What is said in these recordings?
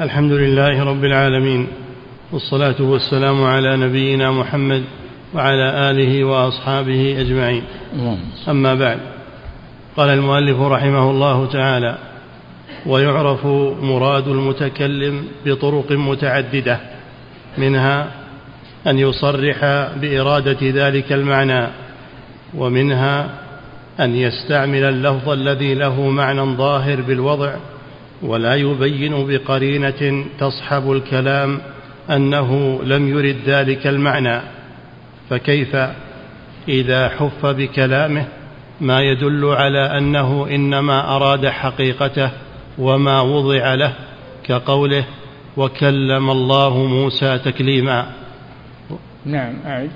الحمد لله رب العالمين والصلاة والسلام على نبينا محمد وعلى آله وأصحابه أجمعين. أما بعد قال المؤلف رحمه الله تعالى ويعرف مراد المتكلم بطرق متعددة منها أن يصرح بإرادة ذلك المعنى ومنها أن يستعمل اللفظ الذي له معنى ظاهر بالوضع ولا يبين بقرينة تصحب الكلام أنه لم يرد ذلك المعنى. فكيف إذا حف بكلامه ما يدل على أنه إنما أراد حقيقته وما وضع له كقوله وكلم الله موسى تكليما. نعم أعد.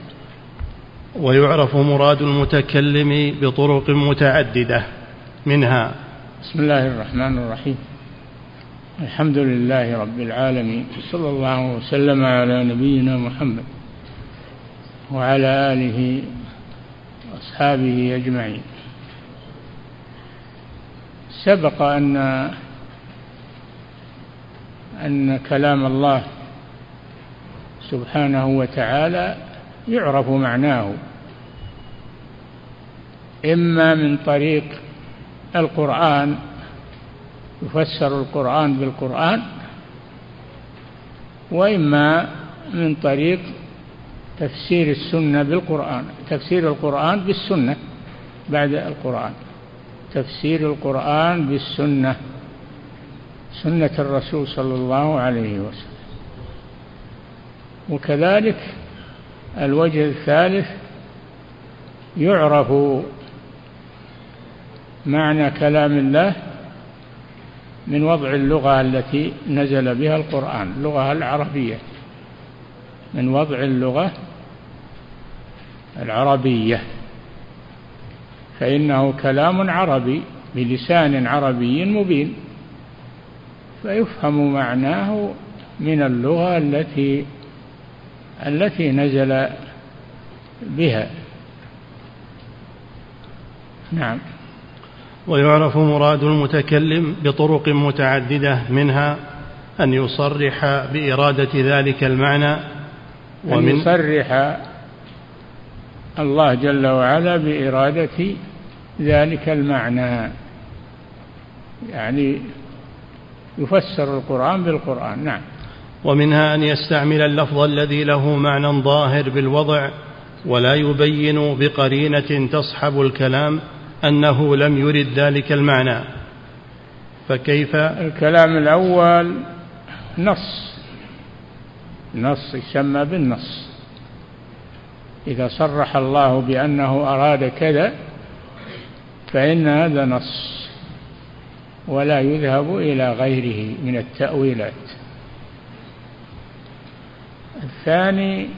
ويعرف مراد المتكلم بطرق متعددة منها. بسم الله الرحمن الرحيم. الحمد لله رب العالمين صلى الله وسلم على نبينا محمد وعلى آله وأصحابه أجمعين. سبق أن أن كلام الله سبحانه وتعالى يعرف معناه إما من طريق القرآن يفسر القرآن بالقرآن وإما من طريق تفسير السنة بالقرآن تفسير القرآن بالسنة بعد القرآن تفسير القرآن بالسنة سنة الرسول صلى الله عليه وسلم. وكذلك الوجه الثالث يعرف معنى كلام الله من وضع اللغة التي نزل بها القرآن اللغة العربية. من وضع اللغة العربية. فإنه كلام عربي بلسان عربي مبين. فيفهم معناه من اللغة التي التي نزل بها. نعم. ويعرف مراد المتكلم بطرق متعددة منها أن يصرح بإرادة ذلك المعنى ومن أن يصرح الله جل وعلا بإرادة ذلك المعنى. يعني يفسر القرآن بالقرآن نعم. ومنها أن يستعمل اللفظ الذي له معنى ظاهر بالوضع ولا يبين بقرينة تصحب الكلام أنه لم يرد ذلك المعنى. فكيف؟ الكلام الأول نص. نص يسمى بالنص. إذا صرح الله بأنه أراد كذا فإن هذا نص ولا يذهب إلى غيره من التأويلات. الثاني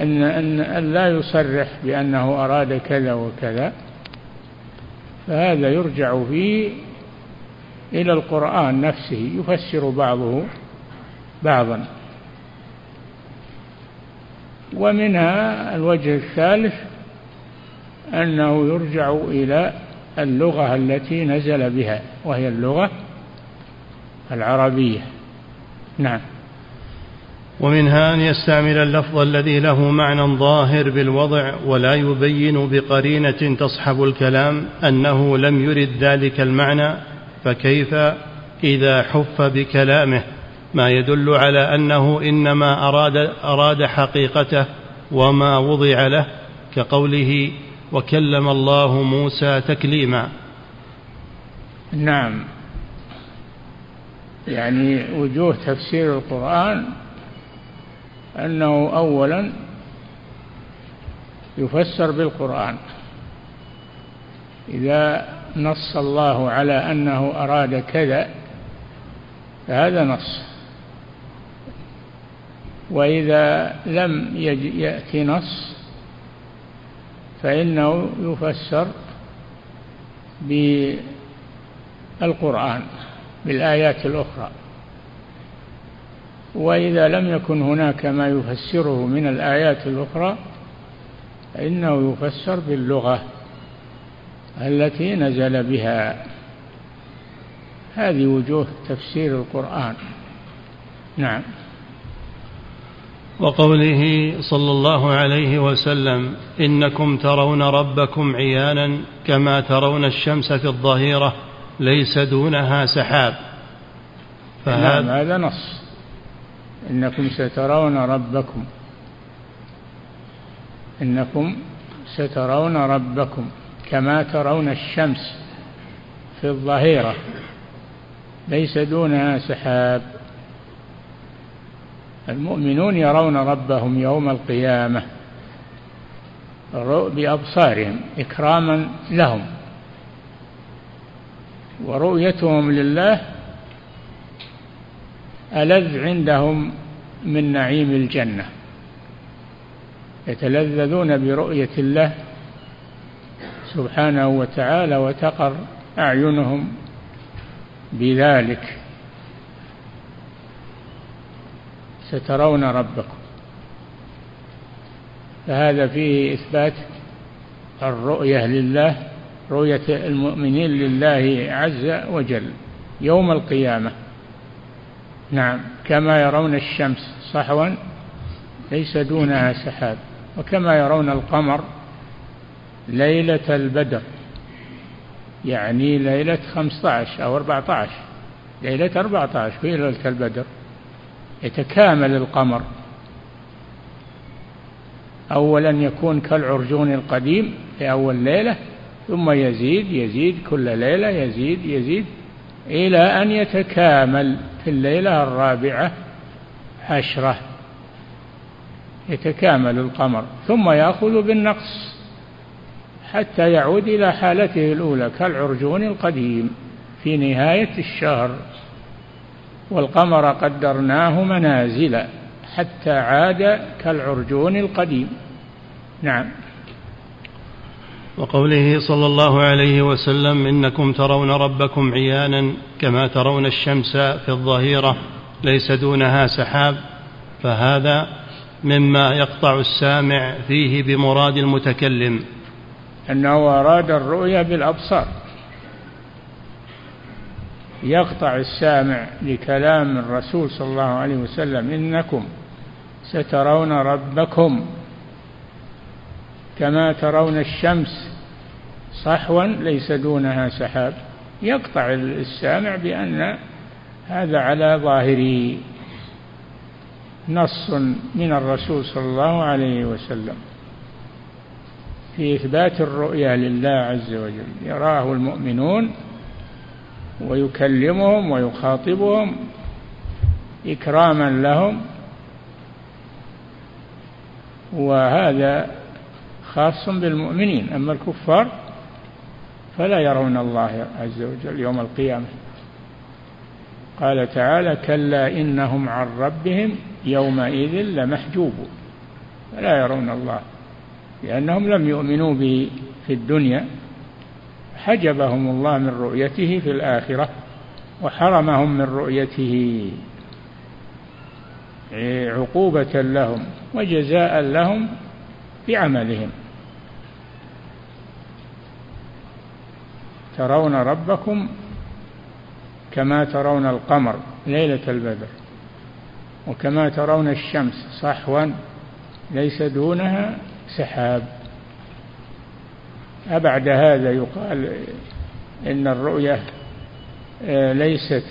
أن أن أن لا يصرح بأنه أراد كذا وكذا فهذا يرجع فيه إلى القرآن نفسه يفسر بعضه بعضا. ومنها الوجه الثالث أنه يرجع إلى اللغة التي نزل بها وهي اللغة العربية. نعم. ومنها أن يستعمل اللفظ الذي له معنى ظاهر بالوضع ولا يبين بقرينة تصحب الكلام أنه لم يرد ذلك المعنى فكيف إذا حف بكلامه؟ ما يدل على أنه إنما أراد, أراد حقيقته وما وضع له كقوله وكلم الله موسى تكليما. نعم. يعني وجوه تفسير القرآن أنه أولا يفسر بالقرآن. إذا نص الله على أنه أراد كذا فهذا نص. وإذا لم يأتي نص فإنه يفسر بالقرآن بالآيات الأخرى. وإذا لم يكن هناك ما يفسره من الآيات الأخرى فإنه يفسر باللغة التي نزل بها. هذه وجوه تفسير القرآن. نعم. وقوله صلى الله عليه وسلم إنكم ترون ربكم عيانا كما ترون الشمس في الظهيرة ليس دونها سحاب. فهذا نعم هذا نص. إنكم سترون ربكم. إنكم سترون ربكم كما ترون الشمس في الظهيرة ليس دونها سحاب. المؤمنون يرون ربهم يوم القيامة بأبصارهم إكراما لهم ورؤيتهم لله ألذ عندهم من نعيم الجنة؟ يتلذذون برؤية الله سبحانه وتعالى وتقر أعينهم بذلك. سترون ربكم. فهذا فيه إثبات الرؤية لله رؤية المؤمنين لله عز وجل يوم القيامة. نعم. كما يرون الشمس صحوا ليس دونها سحاب. وكما يرون القمر ليلة البدر. يعني ليلة خمسة عشر أو أربعة عشر ليلة أربعة عشر في ليلة البدر. يتكامل القمر. أولا يكون كالعرجون القديم في أول ليلة ثم يزيد يزيد كل ليلة يزيد يزيد إلى أن يتكامل. في الليلة الرابعة عشرة. يتكامل القمر ثم يأخذ بالنقص حتى يعود إلى حالته الأولى كالعرجون القديم في نهاية الشهر. والقمر قدرناه منازل حتى عاد كالعرجون القديم. نعم. وقوله صلى الله عليه وسلم إنكم ترون ربكم عيانا كما ترون الشمس في الظهيرة ليس دونها سحاب فهذا مما يقطع السامع فيه بمراد المتكلم. أنه أراد الرؤيا بالأبصار. يقطع السامع لكلام الرسول صلى الله عليه وسلم إنكم سترون ربكم. كما ترون الشمس صحوا ليس دونها سحاب. يقطع السامع بأن هذا على ظاهره. نص من الرسول صلى الله عليه وسلم في إثبات الرؤيا لله عز وجل. يراه المؤمنون ويكلمهم ويخاطبهم إكراما لهم. وهذا خاص بالمؤمنين. أما الكفار فلا يرون الله عز وجل يوم القيامة. قال تعالى كلا إنهم عن ربهم يومئذ لمحجوبون. فلا يرون الله لأنهم لم يؤمنوا به في الدنيا. حجبهم الله من رؤيته في الآخرة وحرمهم من رؤيته. عقوبة لهم وجزاء لهم بعملهم. ترون ربكم كما ترون القمر ليلة البدر وكما ترون الشمس صحوا ليس دونها سحاب. أبعد هذا يقال إن الرؤية آه، ليست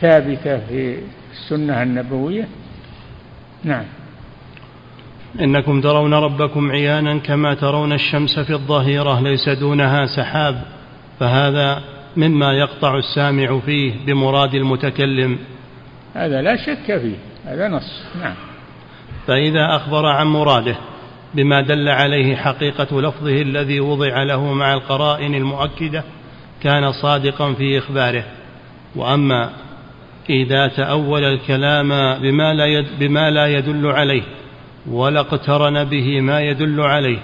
ثابتة في السنة النبوية. نعم. إنكم ترون ربكم عيانا كما ترون الشمس في الظهيرة ليس دونها سحاب. فهذا مما يقطع السامع فيه بمراد المتكلم. هذا لا شك فيه هذا نص نعم. فإذا أخبر عن مراده بما دل عليه حقيقة لفظه الذي وضع له مع القرائن المؤكدة كان صادقا في إخباره. وأما إذا تأول الكلام بما لا, يد بما لا يدل عليه ولا اقترن به ما يدل عليه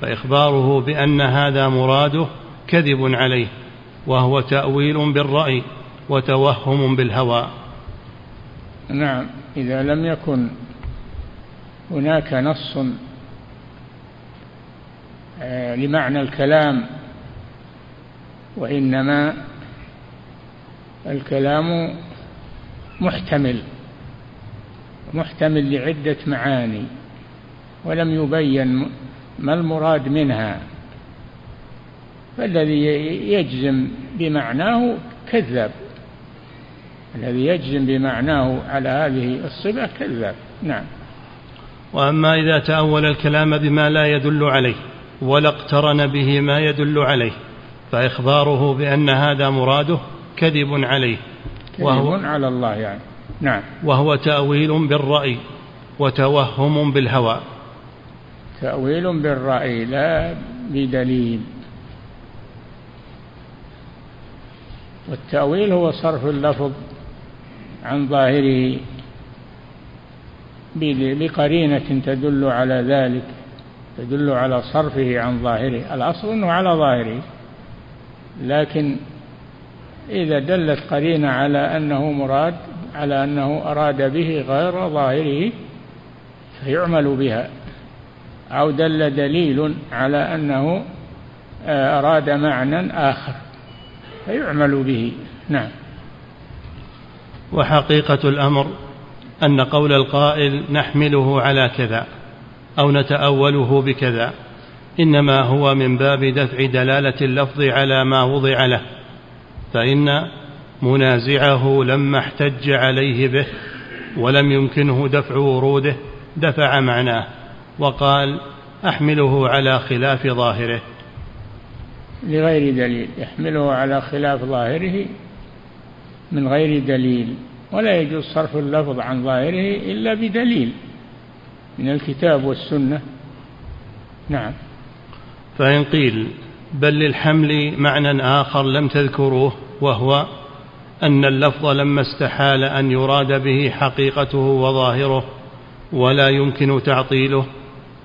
فإخباره بأن هذا مراده كذب عليه وهو تأويل بالرأي وتوهم بالهوى. نعم إذا لم يكن هناك نص آه، لمعنى الكلام وإنما الكلام محتمل محتمل لعدة معاني ولم يبين ما المراد منها. فالذي يجزم بمعناه كذاب. الذي يجزم بمعناه على هذه الصفة كذاب. نعم. وأما إذا تأول الكلام بما لا يدل عليه ولا اقترن به ما يدل عليه فإخباره بأن هذا مراده كذب عليه. وهو على الله يعني. نعم. وهو تأويل بالرأي وتوهم بالهوى. تأويل بالرأي لا بدليل. والتأويل هو صرف اللفظ عن ظاهره بقرينة تدل على ذلك تدل على صرفه عن ظاهره الأصل أنه على ظاهره. لكن إذا دلت قرينة على أنه مراد على أنه أراد به غير ظاهره فيعمل بها. أو دل دليل على أنه آه، أراد معنى آخر. فيعمل به. نعم. وحقيقة الأمر أن قول القائل نحمله على كذا أو نتأوله بكذا إنما هو من باب دفع دلالة اللفظ على ما وضع له فإن منازعه لما احتج عليه به ولم يمكنه دفع وروده دفع معناه وقال أحمله على خلاف ظاهره. لغير دليل يحمله على خلاف ظاهره من غير دليل ولا يجوز صرف اللفظ عن ظاهره إلا بدليل من الكتاب والسنة. نعم. فإن قيل بل للحمل معنى آخر لم تذكروه وهو أن اللفظ لما استحال أن يراد به حقيقته وظاهره ولا يمكن تعطيله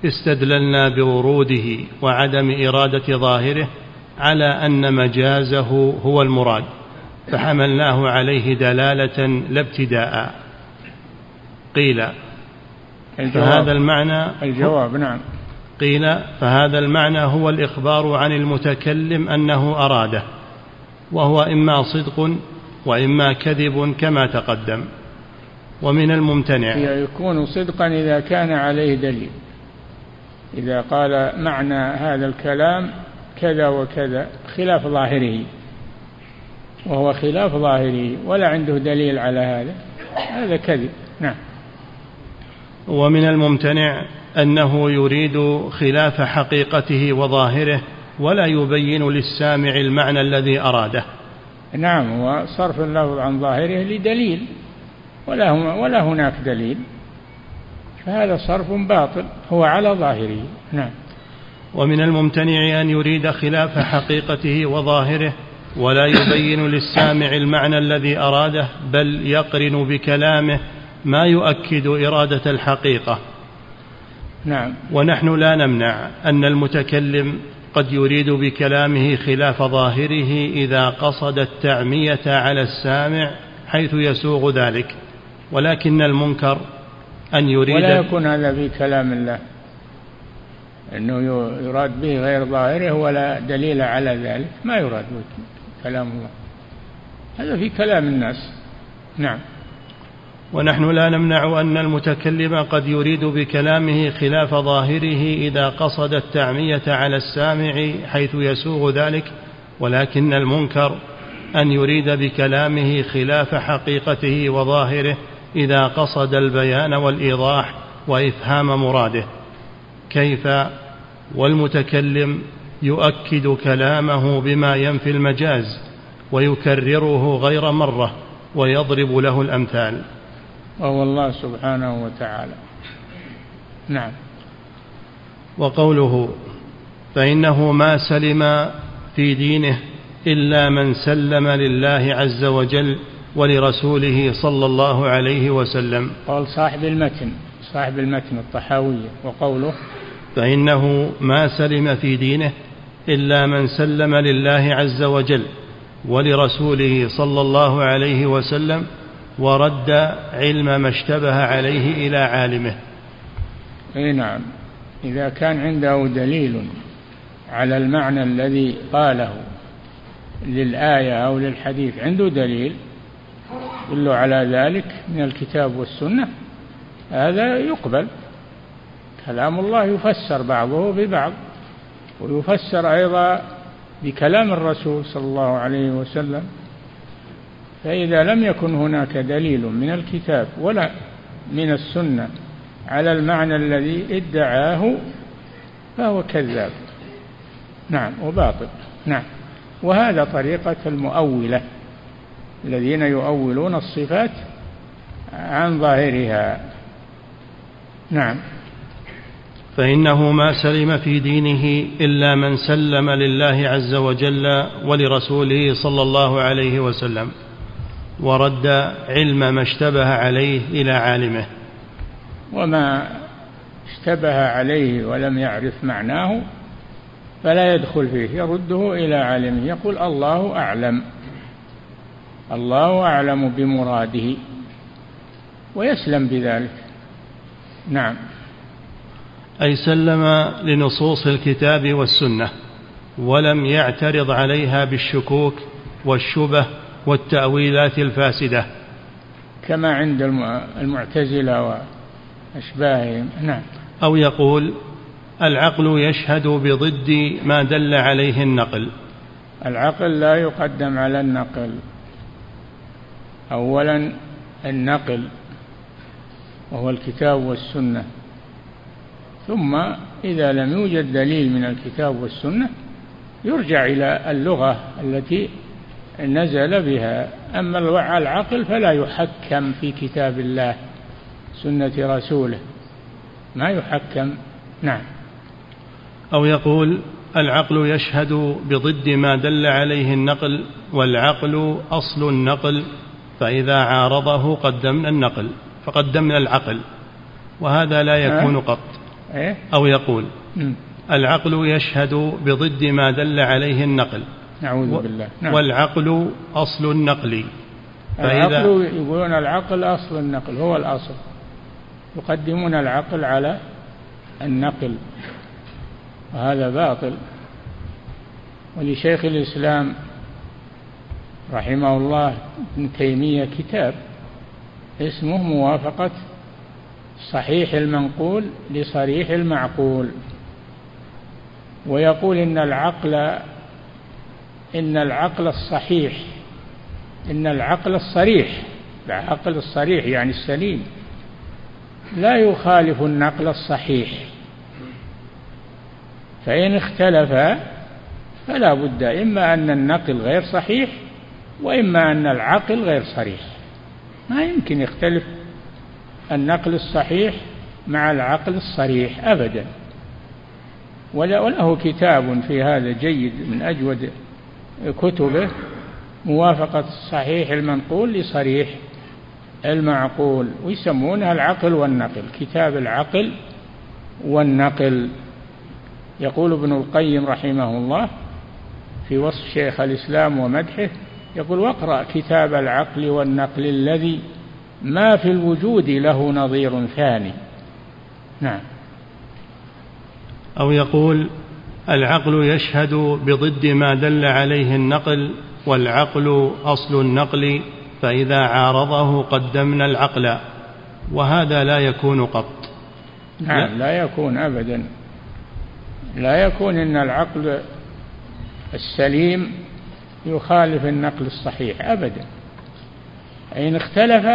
استدللنا بوروده وعدم إرادة ظاهره على أن مجازه هو المراد فحملناه عليه دلالة لا ابتداء. قيل فهذا المعنى الجواب نعم. قيل فهذا المعنى هو الإخبار عن المتكلم أنه أراده وهو إما صدق وإما كذب كما تقدم ومن الممتنع. يكون صدقا إذا كان عليه دليل. إذا قال معنى هذا الكلام كذا وكذا خلاف ظاهره وهو خلاف ظاهره ولا عنده دليل على هذا. هذا كذب. نعم. ومن الممتنع أنه يريد خلاف حقيقته وظاهره ولا يبين للسامع المعنى الذي أراده. نعم وصرف اللفظ عن ظاهره لدليل ولا ولا هناك دليل. فهذا صرف باطل هو على ظاهره. نعم. ومن الممتنع أن يريد خلاف حقيقته وظاهره ولا يبين للسامع المعنى الذي أراده بل يقرن بكلامه ما يؤكد إرادة الحقيقة. نعم. ونحن لا نمنع أن المتكلم قد يريد بكلامه خلاف ظاهره إذا قصد التعمية على السامع حيث يسوغ ذلك. ولكن المنكر أن يريد ولا يكون هذا في كلام الله. إنه يراد به غير ظاهره ولا دليل على ذلك. ما يراد به كلام الله. هذا في كلام الناس. نعم. ونحن لا نمنع أن المتكلم قد يريد بكلامه خلاف ظاهره إذا قصد التعمية على السامع حيث يسوغ ذلك ولكن المنكر أن يريد بكلامه خلاف حقيقته وظاهره إذا قصد البيان والإيضاح وإفهام مراده. كيف والمتكلم يؤكد كلامه بما ينفي المجاز ويكرره غير مرة ويضرب له الأمثال. وهو الله سبحانه وتعالى. نعم. وقوله فإنه ما سلم في دينه إلا من سلم لله عز وجل ولرسوله صلى الله عليه وسلم. قول صاحب المتن صاحب المتن الطحاوية. وقوله فإنه ما سلم في دينه إلا من سلم لله عز وجل ولرسوله صلى الله عليه وسلم ورد علم ما اشتبه عليه إلى عالمه. أي نعم. إذا كان عنده دليل على المعنى الذي قاله للآية أو للحديث عنده دليل يدل على ذلك من الكتاب والسنة هذا يقبل. كلام الله يفسر بعضه ببعض ويفسر أيضا بكلام الرسول صلى الله عليه وسلم فإذا لم يكن هناك دليل من الكتاب ولا من السنة على المعنى الذي ادعاه فهو كذاب. نعم وباطل. نعم. وهذا طريقة المؤولة الذين يؤولون الصفات عن ظاهرها. نعم. فإنه ما سلم في دينه إلا من سلم لله عز وجل ولرسوله صلى الله عليه وسلم ورد علم ما اشتبه عليه إلى عالمه. وما اشتبه عليه ولم يعرف معناه فلا يدخل فيه يرده إلى عالمه يقول الله أعلم الله أعلم بمراده ويسلم بذلك. نعم. أي سلم لنصوص الكتاب والسنة ولم يعترض عليها بالشكوك والشبه والتأويلات الفاسدة. كما عند المعتزلة وأشباههم. نعم. أو يقول العقل يشهد بضد ما دل عليه النقل. العقل لا يقدم على النقل. أولا النقل وهو الكتاب والسنة. ثم إذا لم يوجد دليل من الكتاب والسنة يرجع إلى اللغة التي نزل بها. أما العقل فلا يحكم في كتاب الله سنة رسوله. ما يحكم. نعم. أو يقول العقل يشهد بضد ما دل عليه النقل والعقل أصل النقل فإذا عارضه قدمنا النقل فقدمنا العقل. وهذا لا يكون قط. إيه؟ أو يقول العقل يشهد بضد ما دل عليه النقل. نعوذ بالله. نعم. والعقل أصل النقل. فإذا العقل يقولون العقل أصل النقل هو الأصل. يقدمون العقل على النقل. وهذا باطل. ولشيخ الإسلام رحمه الله ابن تيمية كتاب اسمه موافقة صحيح المنقول لصريح المعقول. ويقول إن العقل إن العقل الصحيح إن العقل الصريح العقل الصريح يعني السليم. لا يخالف النقل الصحيح. فإن اختلفا فلا بد إما أن النقل غير صحيح وإما أن العقل غير صريح. ما يمكن يختلف النقل الصحيح مع العقل الصريح أبدا. وله كتاب في هذا جيد من أجود كتبه موافقة الصحيح المنقول لصريح المعقول ويسمونها العقل والنقل كتاب العقل والنقل. يقول ابن القيم رحمه الله في وصف شيخ الإسلام ومدحه يقول واقرأ كتاب العقل والنقل الذي ما في الوجود له نظير ثاني. نعم. أو يقول العقل يشهد بضد ما دل عليه النقل والعقل أصل النقل فإذا عارضه قدمنا العقل وهذا لا يكون قط. نعم لا يكون أبدا. لا يكون إن العقل السليم يخالف النقل الصحيح أبدا. إن اختلف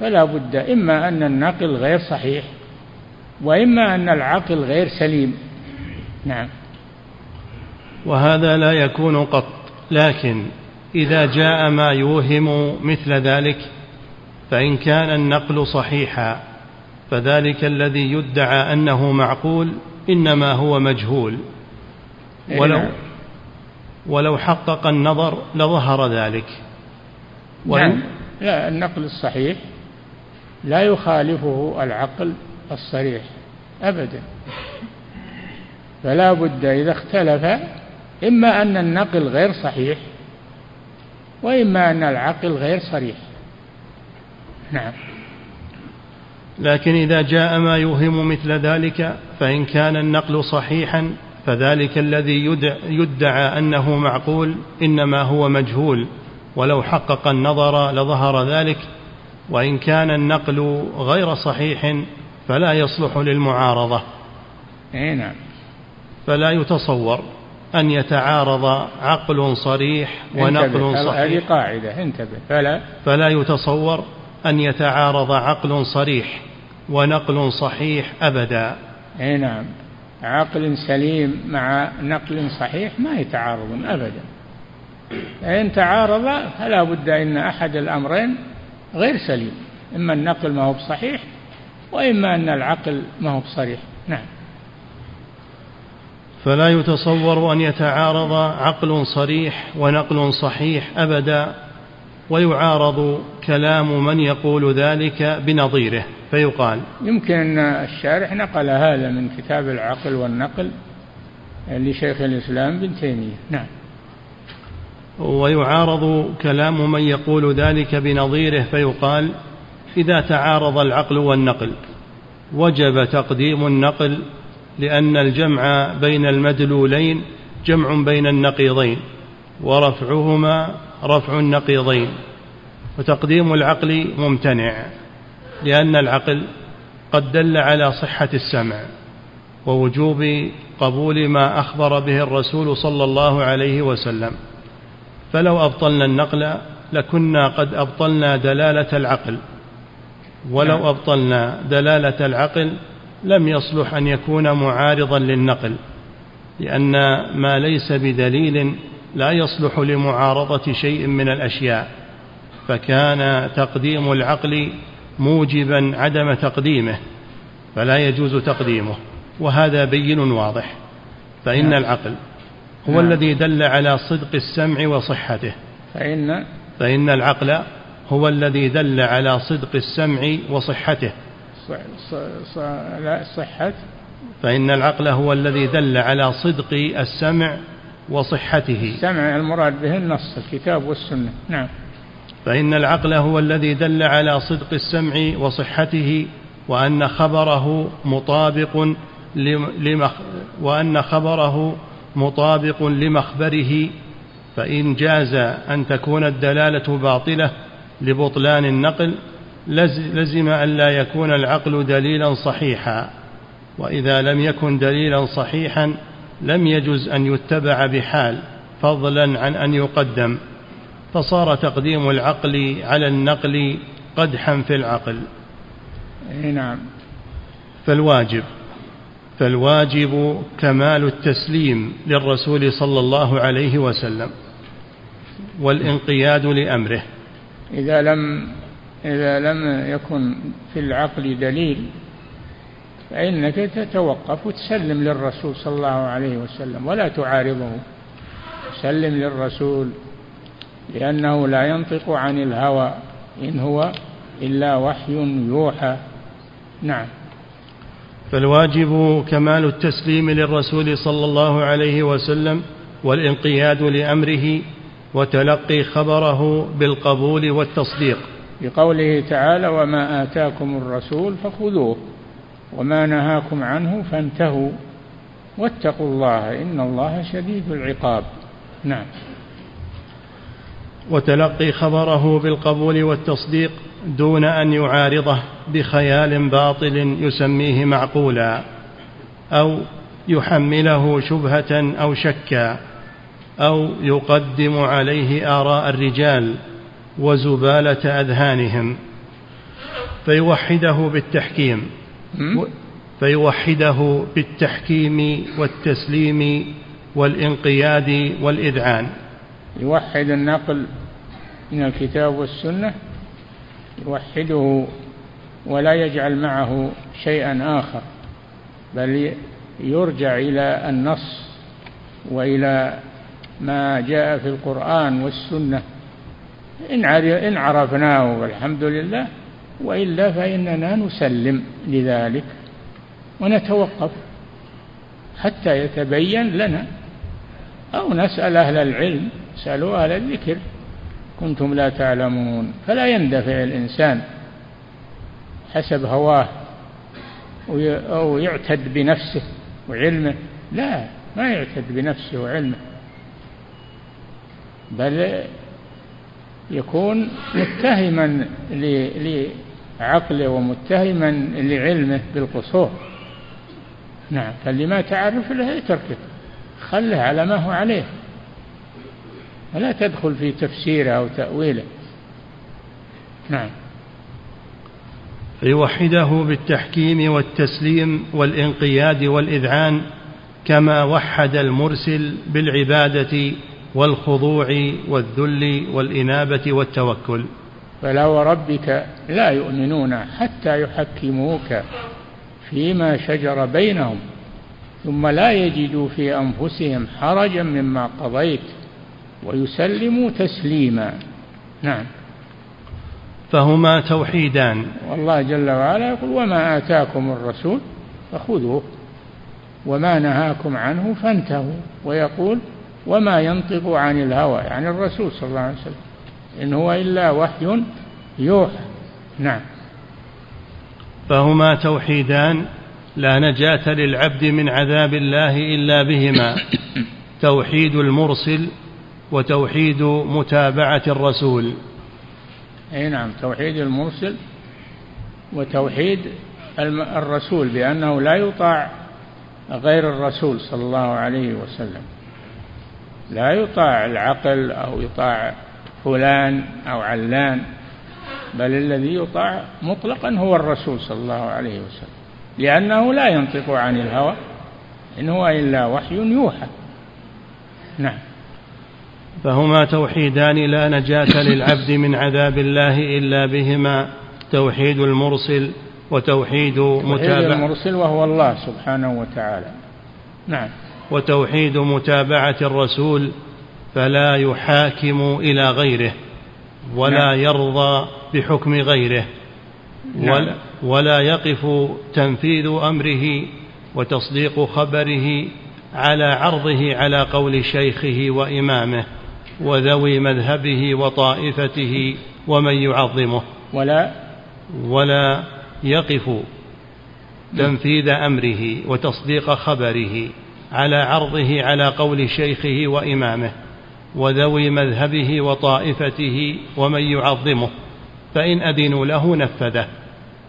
فلا بد إما أن النقل غير صحيح وإما أن العقل غير سليم. نعم. وهذا لا يكون قط لكن إذا جاء ما يوهم مثل ذلك فإن كان النقل صحيحا فذلك الذي يدعى أنه معقول إنما هو مجهول. إيه، ولو نعم. ولو حقق النظر لظهر ذلك. نعم. لا النقل الصحيح لا يخالفه العقل الصريح أبدا. فلا بد إذا اختلف إما أن النقل غير صحيح وإما أن العقل غير صريح. نعم. لكن إذا جاء ما يوهم مثل ذلك فإن كان النقل صحيحا فذلك الذي يدعى أنه معقول إنما هو مجهول. ولو حقق النظر لظهر ذلك وإن كان النقل غير صحيح فلا يصلح للمعارضة. أي نعم. فلا يتصور أن يتعارض عقل صريح ونقل صحيح هذه قاعدة انتبه. فلا؟ فلا يتصور أن يتعارض عقل صريح ونقل صحيح أبدا. أي نعم. عقل سليم مع نقل صحيح ما يتعارضون أبدا. إن تعارض فلا بد أن أحد الأمرين غير سليم. إما النقل ما هو بصحيح وإما أن العقل ما هو بصريح. نعم. فلا يتصور أن يتعارض عقل صريح ونقل صحيح أبدا ويعارض كلام من يقول ذلك بنظيره. فيقال يمكن أن الشارح نقل هذا من كتاب العقل والنقل لشيخ الإسلام بن تيمية. نعم. ويعارض كلام من يقول ذلك بنظيره فيقال إذا تعارض العقل والنقل وجب تقديم النقل لأن الجمع بين المدلولين جمع بين النقيضين ورفعهما رفع النقيضين وتقديم العقل ممتنع لأن العقل قد دل على صحة السمع ووجوب قبول ما أخبر به الرسول صلى الله عليه وسلم. فلو أبطلنا النقل لكنا قد أبطلنا دلالة العقل ولو نعم. أبطلنا دلالة العقل لم يصلح أن يكون معارضا للنقل لأن ما ليس بدليل لا يصلح لمعارضة شيء من الأشياء فكان تقديم العقل موجبا عدم تقديمه فلا يجوز تقديمه وهذا بين واضح فإن نعم. العقل هو نعم. الذي دل على صدق السمع وصحته. فإن فإن العقل هو الذي دل على صدق السمع وصحته. لا صحة. فإن العقل هو الذي دل على صدق السمع وصحته. السمع المراد به النص الكتاب والسنة. نعم. فإن العقل هو الذي دل على صدق السمع وصحته وأن خبره مطابق لمخ وأن خبره مطابق لمخبره فإن جاز أن تكون الدلالة باطلة لبطلان النقل لزم ألا يكون العقل دليلا صحيحا. وإذا لم يكن دليلا صحيحا لم يجز أن يتبع بحال فضلا عن أن يقدم. فصار تقديم العقل على النقل قدحا في العقل. نعم. فالواجب. فالواجب كمال التسليم للرسول صلى الله عليه وسلم والانقياد لأمره. إذا لم إذا لم يكن في العقل دليل فإنك تتوقف وتسلم للرسول صلى الله عليه وسلم ولا تعارضه. سلم للرسول لأنه لا ينطق عن الهوى إن هو إلا وحي يوحى. نعم. فالواجب كمال التسليم للرسول صلى الله عليه وسلم والانقياد لأمره وتلقي خبره بالقبول والتصديق. بقوله تعالى وما آتاكم الرسول فخذوه وما نهاكم عنه فانتهوا واتقوا الله إن الله شديد العقاب. نعم. وتلقي خبره بالقبول والتصديق دون أن يعارضه بخيال باطل يسميه معقولا أو يحمله شبهة أو شكا أو يقدم عليه آراء الرجال وزبالة أذهانهم. فيوحده بالتحكيم فيوحده بالتحكيم والتسليم والانقياد والإذعان. يوحد النقل من الكتاب والسنة يوحده ولا يجعل معه شيئا آخر بل يرجع إلى النص وإلى ما جاء في القرآن والسنة. إن عرفناه والحمد لله وإلا فإننا نسلم لذلك ونتوقف حتى يتبين لنا أو نسأل أهل العلم سألوا أهل الذكر كنتم لا تعلمون فلا يندفع الإنسان حسب هواه أو يعتد بنفسه وعلمه لا ما يعتد بنفسه وعلمه بل يكون متهما لعقله ومتهما لعلمه بالقصور. نعم فاللي ما تعرف له اتركه خله على ما هو عليه. ولا تدخل في تفسيره أو تأويله نعم. فيوحده بالتحكيم والتسليم والانقياد والإذعان كما وحد المرسل بالعبادة والخضوع والذل والإنابة والتوكل. فلا وربك لا يؤمنون حتى يحكموك فيما شجر بينهم ثم لا يجدوا في أنفسهم حرجا مما قضيت. ويسلموا تسليما. نعم. فهما توحيدان. والله جل وعلا يقول وما آتاكم الرسول فخذوه وما نهاكم عنه فانتهوا. ويقول وما ينطق عن الهوى. يعني الرسول صلى الله عليه وسلم إن هو إلا وحي يوحى. نعم. فهما توحيدان لا نجاة للعبد من عذاب الله إلا بهما. توحيد المرسل وتوحيد متابعة الرسول. أي نعم توحيد المرسل وتوحيد الرسول بأنه لا يطاع غير الرسول صلى الله عليه وسلم. لا يطاع العقل أو يطاع فلان أو علان بل الذي يطاع مطلقا هو الرسول صلى الله عليه وسلم. لأنه لا ينطق عن الهوى إن هو إلا وحي يوحى. نعم. فهما توحيدان لا نجاة للعبد من عذاب الله إلا بهما. توحيد المرسل وتوحيد متابعة المرسل وهو الله سبحانه وتعالى. نعم. وتوحيد متابعة الرسول فلا يحاكم إلى غيره ولا نعم. يرضى بحكم غيره. نعم. ولا, ولا يقف تنفيذ أمره وتصديق خبره على عرضه على قول شيخه وإمامه. وذوي مذهبه وطائفته ومن يعظمه. ولا ولا يقف تنفيذ أمره وتصديق خبره على عرضه على قول شيخه وإمامه وذوي مذهبه وطائفته ومن يعظمه. فإن أذنوا له نفذه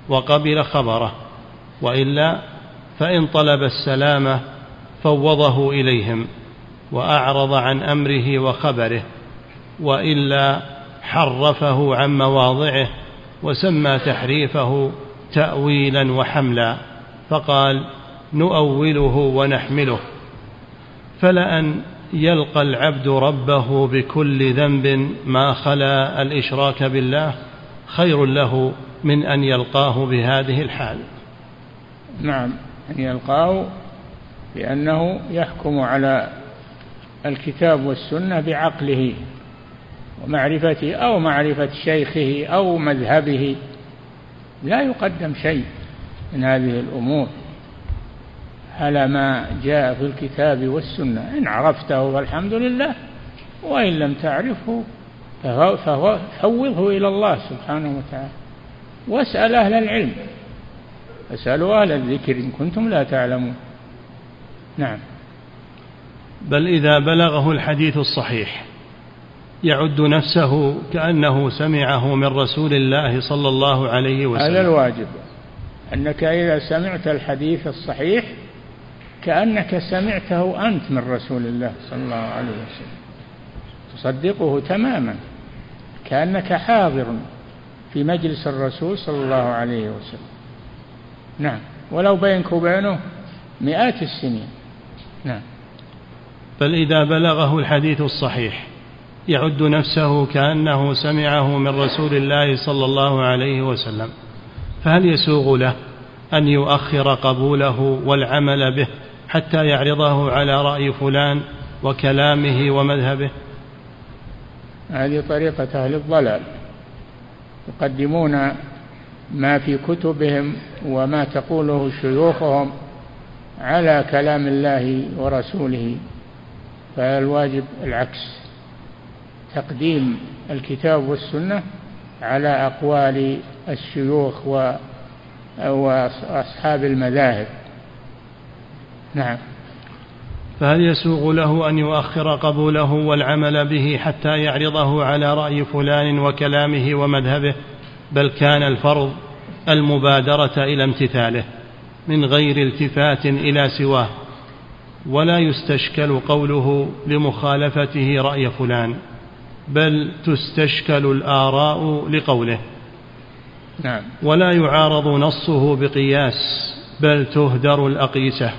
وقبل خبره وإلا فإن طلب السلامة فوضه إليهم. وأعرض عن أمره وخبره وإلا حرفه عن مواضعه وسمى تحريفه تاويلا وحملا فقال نؤوله ونحمله. فلأن يلقى العبد ربه بكل ذنب ما خلا الإشراك بالله خير له من أن يلقاه بهذه الحال. نعم أن يلقاه بانه يحكم على الكتاب والسنة بعقله ومعرفته أو معرفة شيخه أو مذهبه. لا يقدم شيء من هذه الأمور. على ما جاء في الكتاب والسنة. إن عرفته فالحمد لله. وإن لم تعرفه ففوضه إلى الله سبحانه وتعالى. واسأل أهل العلم. اسألوا أهل الذكر إن كنتم لا تعلمون. نعم. بل إذا بلغه الحديث الصحيح يعد نفسه كأنه سمعه من رسول الله صلى الله عليه وسلم. هذا الواجب أنك إذا سمعت الحديث الصحيح كأنك سمعته أنت من رسول الله صلى الله عليه وسلم. تصدقه تماما. كأنك حاضر في مجلس الرسول صلى الله عليه وسلم. نعم. ولو بينك وبينه مئات السنين. نعم. بل إذا بلغه الحديث الصحيح يعد نفسه كأنه سمعه من رسول الله صلى الله عليه وسلم فهل يسوغ له أن يؤخر قبوله والعمل به حتى يعرضه على رأي فلان وكلامه ومذهبه؟ هذه طريقة أهل الضلال يقدمون ما في كتبهم وما تقوله شيوخهم على كلام الله ورسوله. فالواجب العكس. تقديم الكتاب والسنة على أقوال الشيوخ وأصحاب المذاهب. نعم. فهل يسوغ له أن يؤخر قبوله والعمل به حتى يعرضه على رأي فلان وكلامه ومذهبه؟ بل كان الفرض المبادرة إلى امتثاله من غير التفات إلى سواه. ولا يستشكل قوله لمخالفته رأي فلان بل تستشكل الآراء لقوله. نعم. ولا يعارض نصه بقياس بل تهدر الأقيسة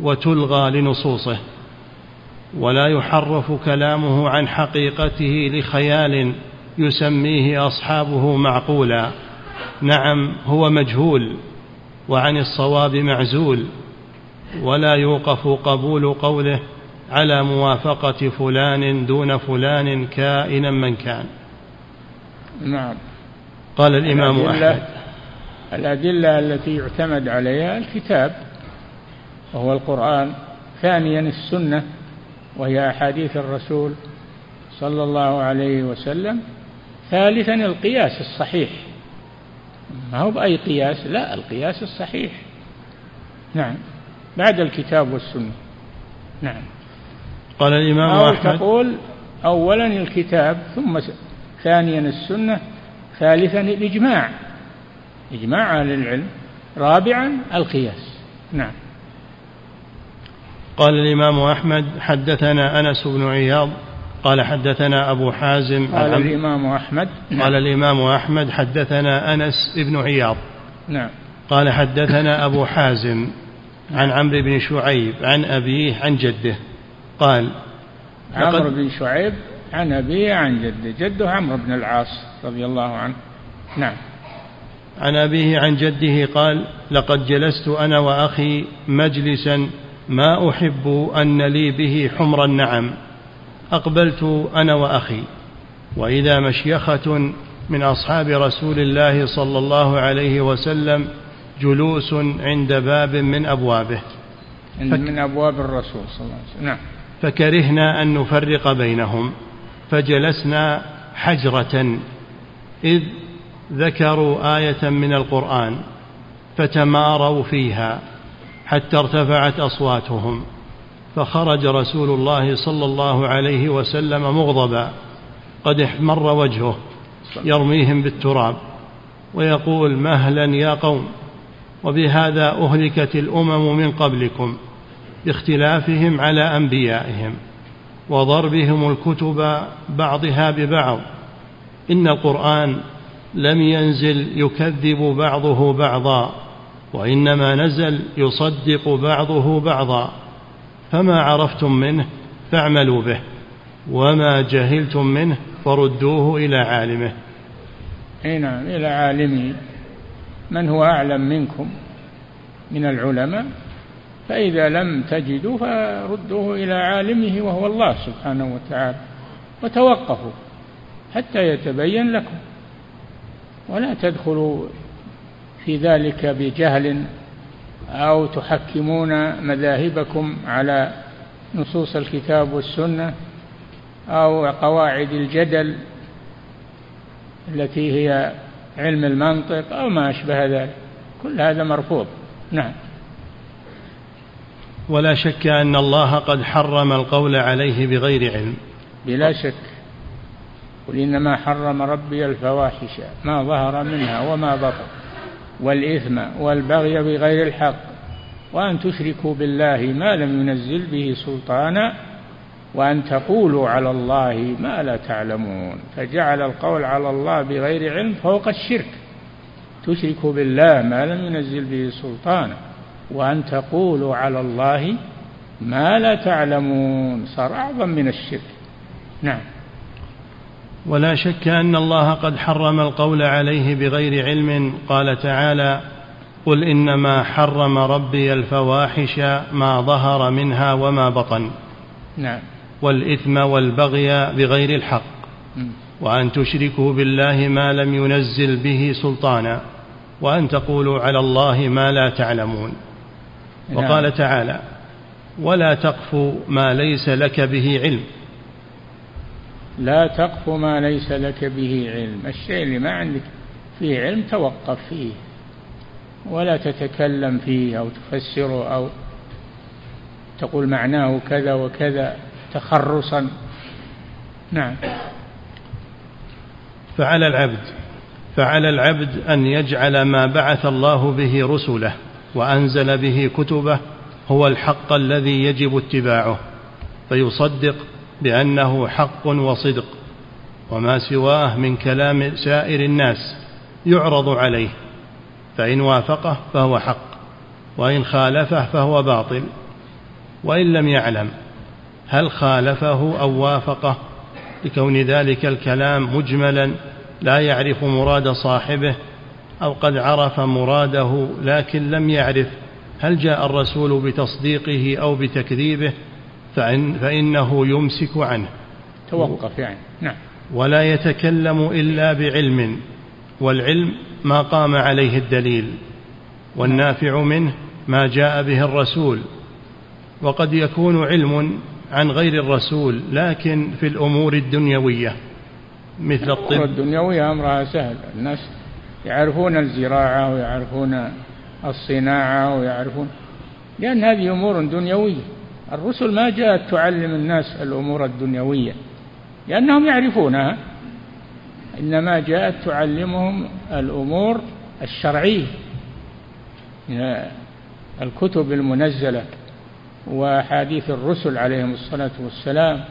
وتلغى لنصوصه. ولا يحرف كلامه عن حقيقته لخيال يسميه أصحابه معقولا. نعم هو مجهول وعن الصواب معزول. ولا يوقف قبول قوله على موافقة فلان دون فلان كائنا من كان. نعم. قال الإمام الأدلة أحمد. الأدلة التي يعتمد عليها الكتاب وهو القرآن ثانيا السنة وهي أحاديث الرسول صلى الله عليه وسلم. ثالثا القياس الصحيح. ما هو بأي قياس؟ لا القياس الصحيح. نعم. بعد الكتاب والسنة. نعم. قال الإمام أو أحمد تقول أولا الكتاب ثم ثانيا السنة ثالثا الإجماع. إجماع أهل العلم. رابعا القياس. نعم. قال الإمام أحمد حدثنا أنس بن عياض. قال حدثنا أبو حازم قال عن- الإمام أحمد. نعم. قال الإمام أحمد حدثنا أنس بن عياض. نعم. قال حدثنا أبو حازم عن عمرو بن شعيب عن أبيه عن جده. قال عمرو بن شعيب عن أبيه عن جده. جده عمرو بن العاص رضي الله عنه. نعم. عن أبيه عن جده قال لقد جلست أنا وأخي مجلسا ما أحب أن لي به حمر النعم. أقبلت أنا وأخي. وإذا مشيخة من أصحاب رسول الله صلى الله عليه وسلم جلوس عند باب من أبوابه. فك- من أبواب الرسول صلى الله عليه وسلم. نعم. فكرهنا أن نفرق بينهم. فجلسنا حجرة إذ ذكروا آية من القرآن فتماروا فيها حتى ارتفعت أصواتهم. فخرج رسول الله صلى الله عليه وسلم مغضبا. قد احمر وجهه يرميهم بالتراب ويقول مهلا يا قوم. وبهذا أهلكت الأمم من قبلكم باختلافهم على أنبيائهم وضربهم الكتب بعضها ببعض. إن القرآن لم ينزل يكذب بعضه بعضا وإنما نزل يصدق بعضه بعضا. فما عرفتم منه فاعملوا به وما جهلتم منه فردوه إلى عالمه. أي نعم إلى عالمه. من هو أعلم منكم من العلماء فإذا لم تجدوا فردوه إلى عالمه وهو الله سبحانه وتعالى وتوقفوا حتى يتبين لكم. ولا تدخلوا في ذلك بجهل أو تحكمون مذاهبكم على نصوص الكتاب والسنة أو قواعد الجدل التي هي علم المنطق أو ما أشبه ذلك. كل هذا مرفوض. نعم. ولا شك أن الله قد حرم القول عليه بغير علم. بلا شك. قل إنما حرم ربي الفواحش ما ظهر منها وما بطن والإثم والبغي بغير الحق وأن تشركوا بالله ما لم ينزل به سلطانا وأن تقولوا على الله ما لا تعلمون فجعل القول على الله بغير علم فوق الشرك. تشركوا بالله ما لم ينزل به سلطانا. وأن تقولوا على الله ما لا تعلمون صار أعظم من الشرك. نعم. ولا شك أن الله قد حرم القول عليه بغير علم. قال تعالى قل إنما حرم ربي الفواحش ما ظهر منها وما بطن. نعم. والإثم والبغي بغير الحق. وأن تشركوا بالله ما لم ينزل به سلطانا وأن تقولوا على الله ما لا تعلمون. نعم. وقال تعالى ولا تقف ما ليس لك به علم. لا تقف ما ليس لك به علم. الشيء اللي ما عندك فيه علم توقف فيه ولا تتكلم فيه أو تفسره أو تقول معناه كذا وكذا. تخرصا. نعم. فعلى العبد فعلى العبد أن يجعل ما بعث الله به رسله وأنزل به كتبه هو الحق الذي يجب اتباعه فيصدق بأنه حق وصدق وما سواه من كلام سائر الناس يعرض عليه فإن وافقه فهو حق وإن خالفه فهو باطل وإن لم يعلم هل خالفه أو وافقه لكون ذلك الكلام مجملا لا يعرف مراد صاحبه أو قد عرف مراده لكن لم يعرف هل جاء الرسول بتصديقه أو بتكذيبه فإن فإنه يمسك عنه. توقف يعني. نعم. ولا يتكلم إلا بعلم والعلم ما قام عليه الدليل والنافع منه ما جاء به الرسول وقد يكون علم عن غير الرسول لكن في الأمور الدنيوية مثل الطب. الأمور الدنيوية أمرها سهل. الناس يعرفون الزراعة ويعرفون الصناعة ويعرفون لأن هذه أمور دنيوية. الرسل ما جاءت تعلم الناس الأمور الدنيوية لأنهم يعرفونها. إنما جاءت تعلمهم الأمور الشرعية الكتب المنزلة. وأحاديث الرسل عليهم الصلاة والسلام.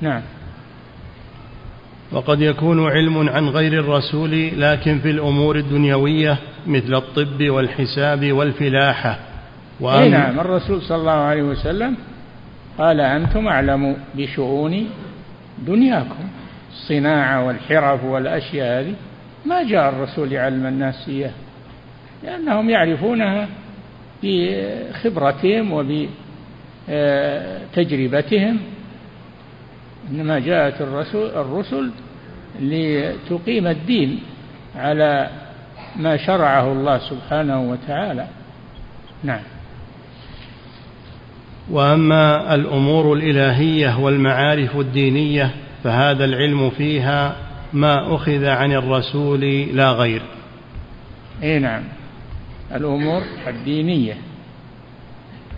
نعم. وقد يكون علم عن غير الرسول لكن في الأمور الدنيوية مثل الطب والحساب والفلاحة. وأن... نعم. الرسول صلى الله عليه وسلم قال أنتم أعلم بشؤون دنياكم. الصناعة والحرف والأشياء هذه. ما جاء الرسول يعلم الناس إياه لأنهم يعرفونها. بخبرتهم وبتجربتهم. إنما جاءت الرسل, الرسل لتقيم الدين على ما شرعه الله سبحانه وتعالى. نعم. وأما الأمور الإلهية والمعارف الدينية فهذا العلم فيها ما أخذ عن الرسول لا غير. اي نعم. الأمور الدينية.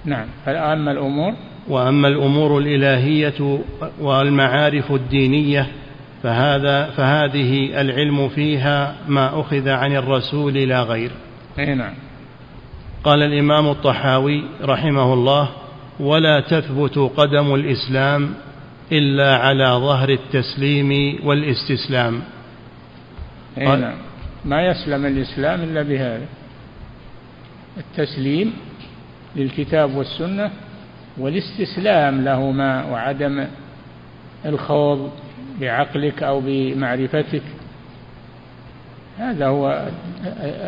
نعم. فأما الأمور؟ وأما الأمور الإلهية والمعارف الدينية فهذا فهذه العلم فيها ما أخذ عن الرسول لا غير. أي نعم. قال الإمام الطحاوي رحمه الله ولا تثبت قدم الإسلام إلا على ظهر التسليم والاستسلام. أي نعم. ما يسلم الإسلام إلا بهذا. التسليم للكتاب والسنة والاستسلام لهما وعدم الخوض بعقلك أو بمعرفتك. هذا هو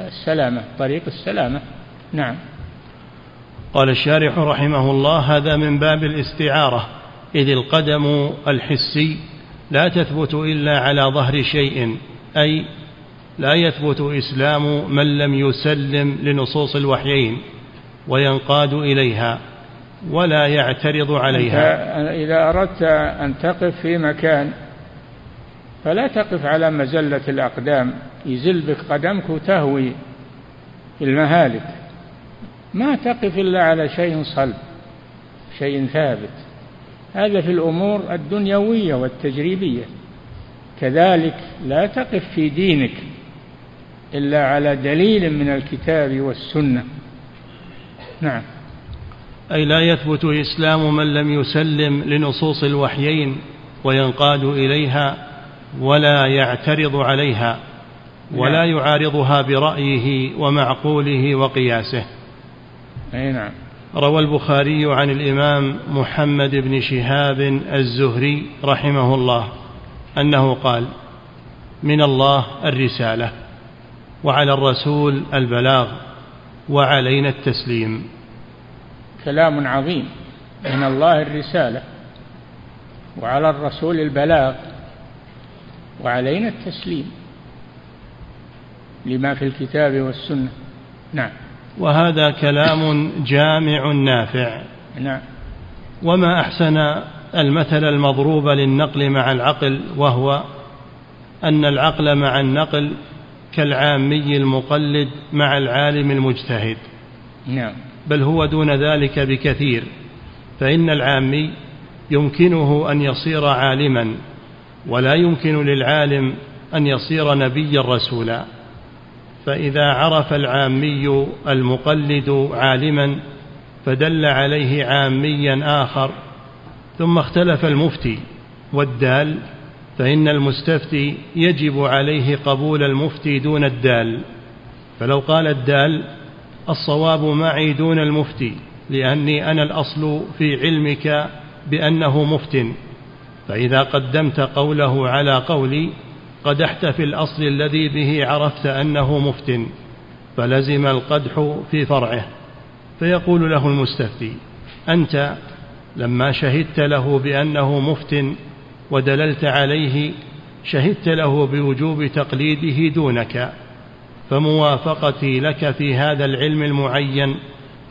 السلامة طريق السلامة. نعم. قال الشارح رحمه الله هذا من باب الاستعارة إذ القدم الحسي لا تثبت إلا على ظهر شيء أي لا يثبت إسلام من لم يسلم لنصوص الوحيين وينقاد إليها ولا يعترض عليها. اذا أردت أن تقف في مكان فلا تقف على مزلة الأقدام يزل بك قدمك وتهوي المهالك. ما تقف إلا على شيء صلب شيء ثابت. هذا في الأمور الدنيوية والتجريبية. كذلك لا تقف في دينك. إلا على دليل من الكتاب والسنة. نعم. أي لا يثبت إسلام من لم يسلم لنصوص الوحيين وينقاد إليها ولا يعترض عليها ولا نعم. يعارضها برأيه ومعقوله وقياسه. أي نعم. روى البخاري عن الإمام محمد بن شهاب الزهري رحمه الله أنه قال من الله الرسالة. وعلى الرسول البلاغ وعلينا التسليم. كلام عظيم. من الله الرسالة وعلى الرسول البلاغ وعلينا التسليم. لما في الكتاب والسنة. نعم. وهذا كلام جامع نافع. نعم. وما أحسن المثل المضروب للنقل مع العقل وهو أن العقل مع النقل كالعامي المقلد مع العالم المجتهد. نعم. بل هو دون ذلك بكثير. فإن العامي يمكنه أن يصير عالما ولا يمكن للعالم أن يصير نبيا رسولا. فإذا عرف العامي المقلد عالما فدل عليه عاميا آخر ثم اختلف المفتي والدال فإن المستفتي يجب عليه قبول المفتي دون الدال. فلو قال الدال الصواب معي دون المفتي لأني أنا الأصل في علمك بأنه مفت. فإذا قدمت قوله على قولي قدحت في الأصل الذي به عرفت أنه مفت فلزم القدح في فرعه. فيقول له المستفتي أنت لما شهدت له بأنه مفت ودللت عليه شهدت له بوجوب تقليده دونك فموافقتي لك في هذا العلم المعين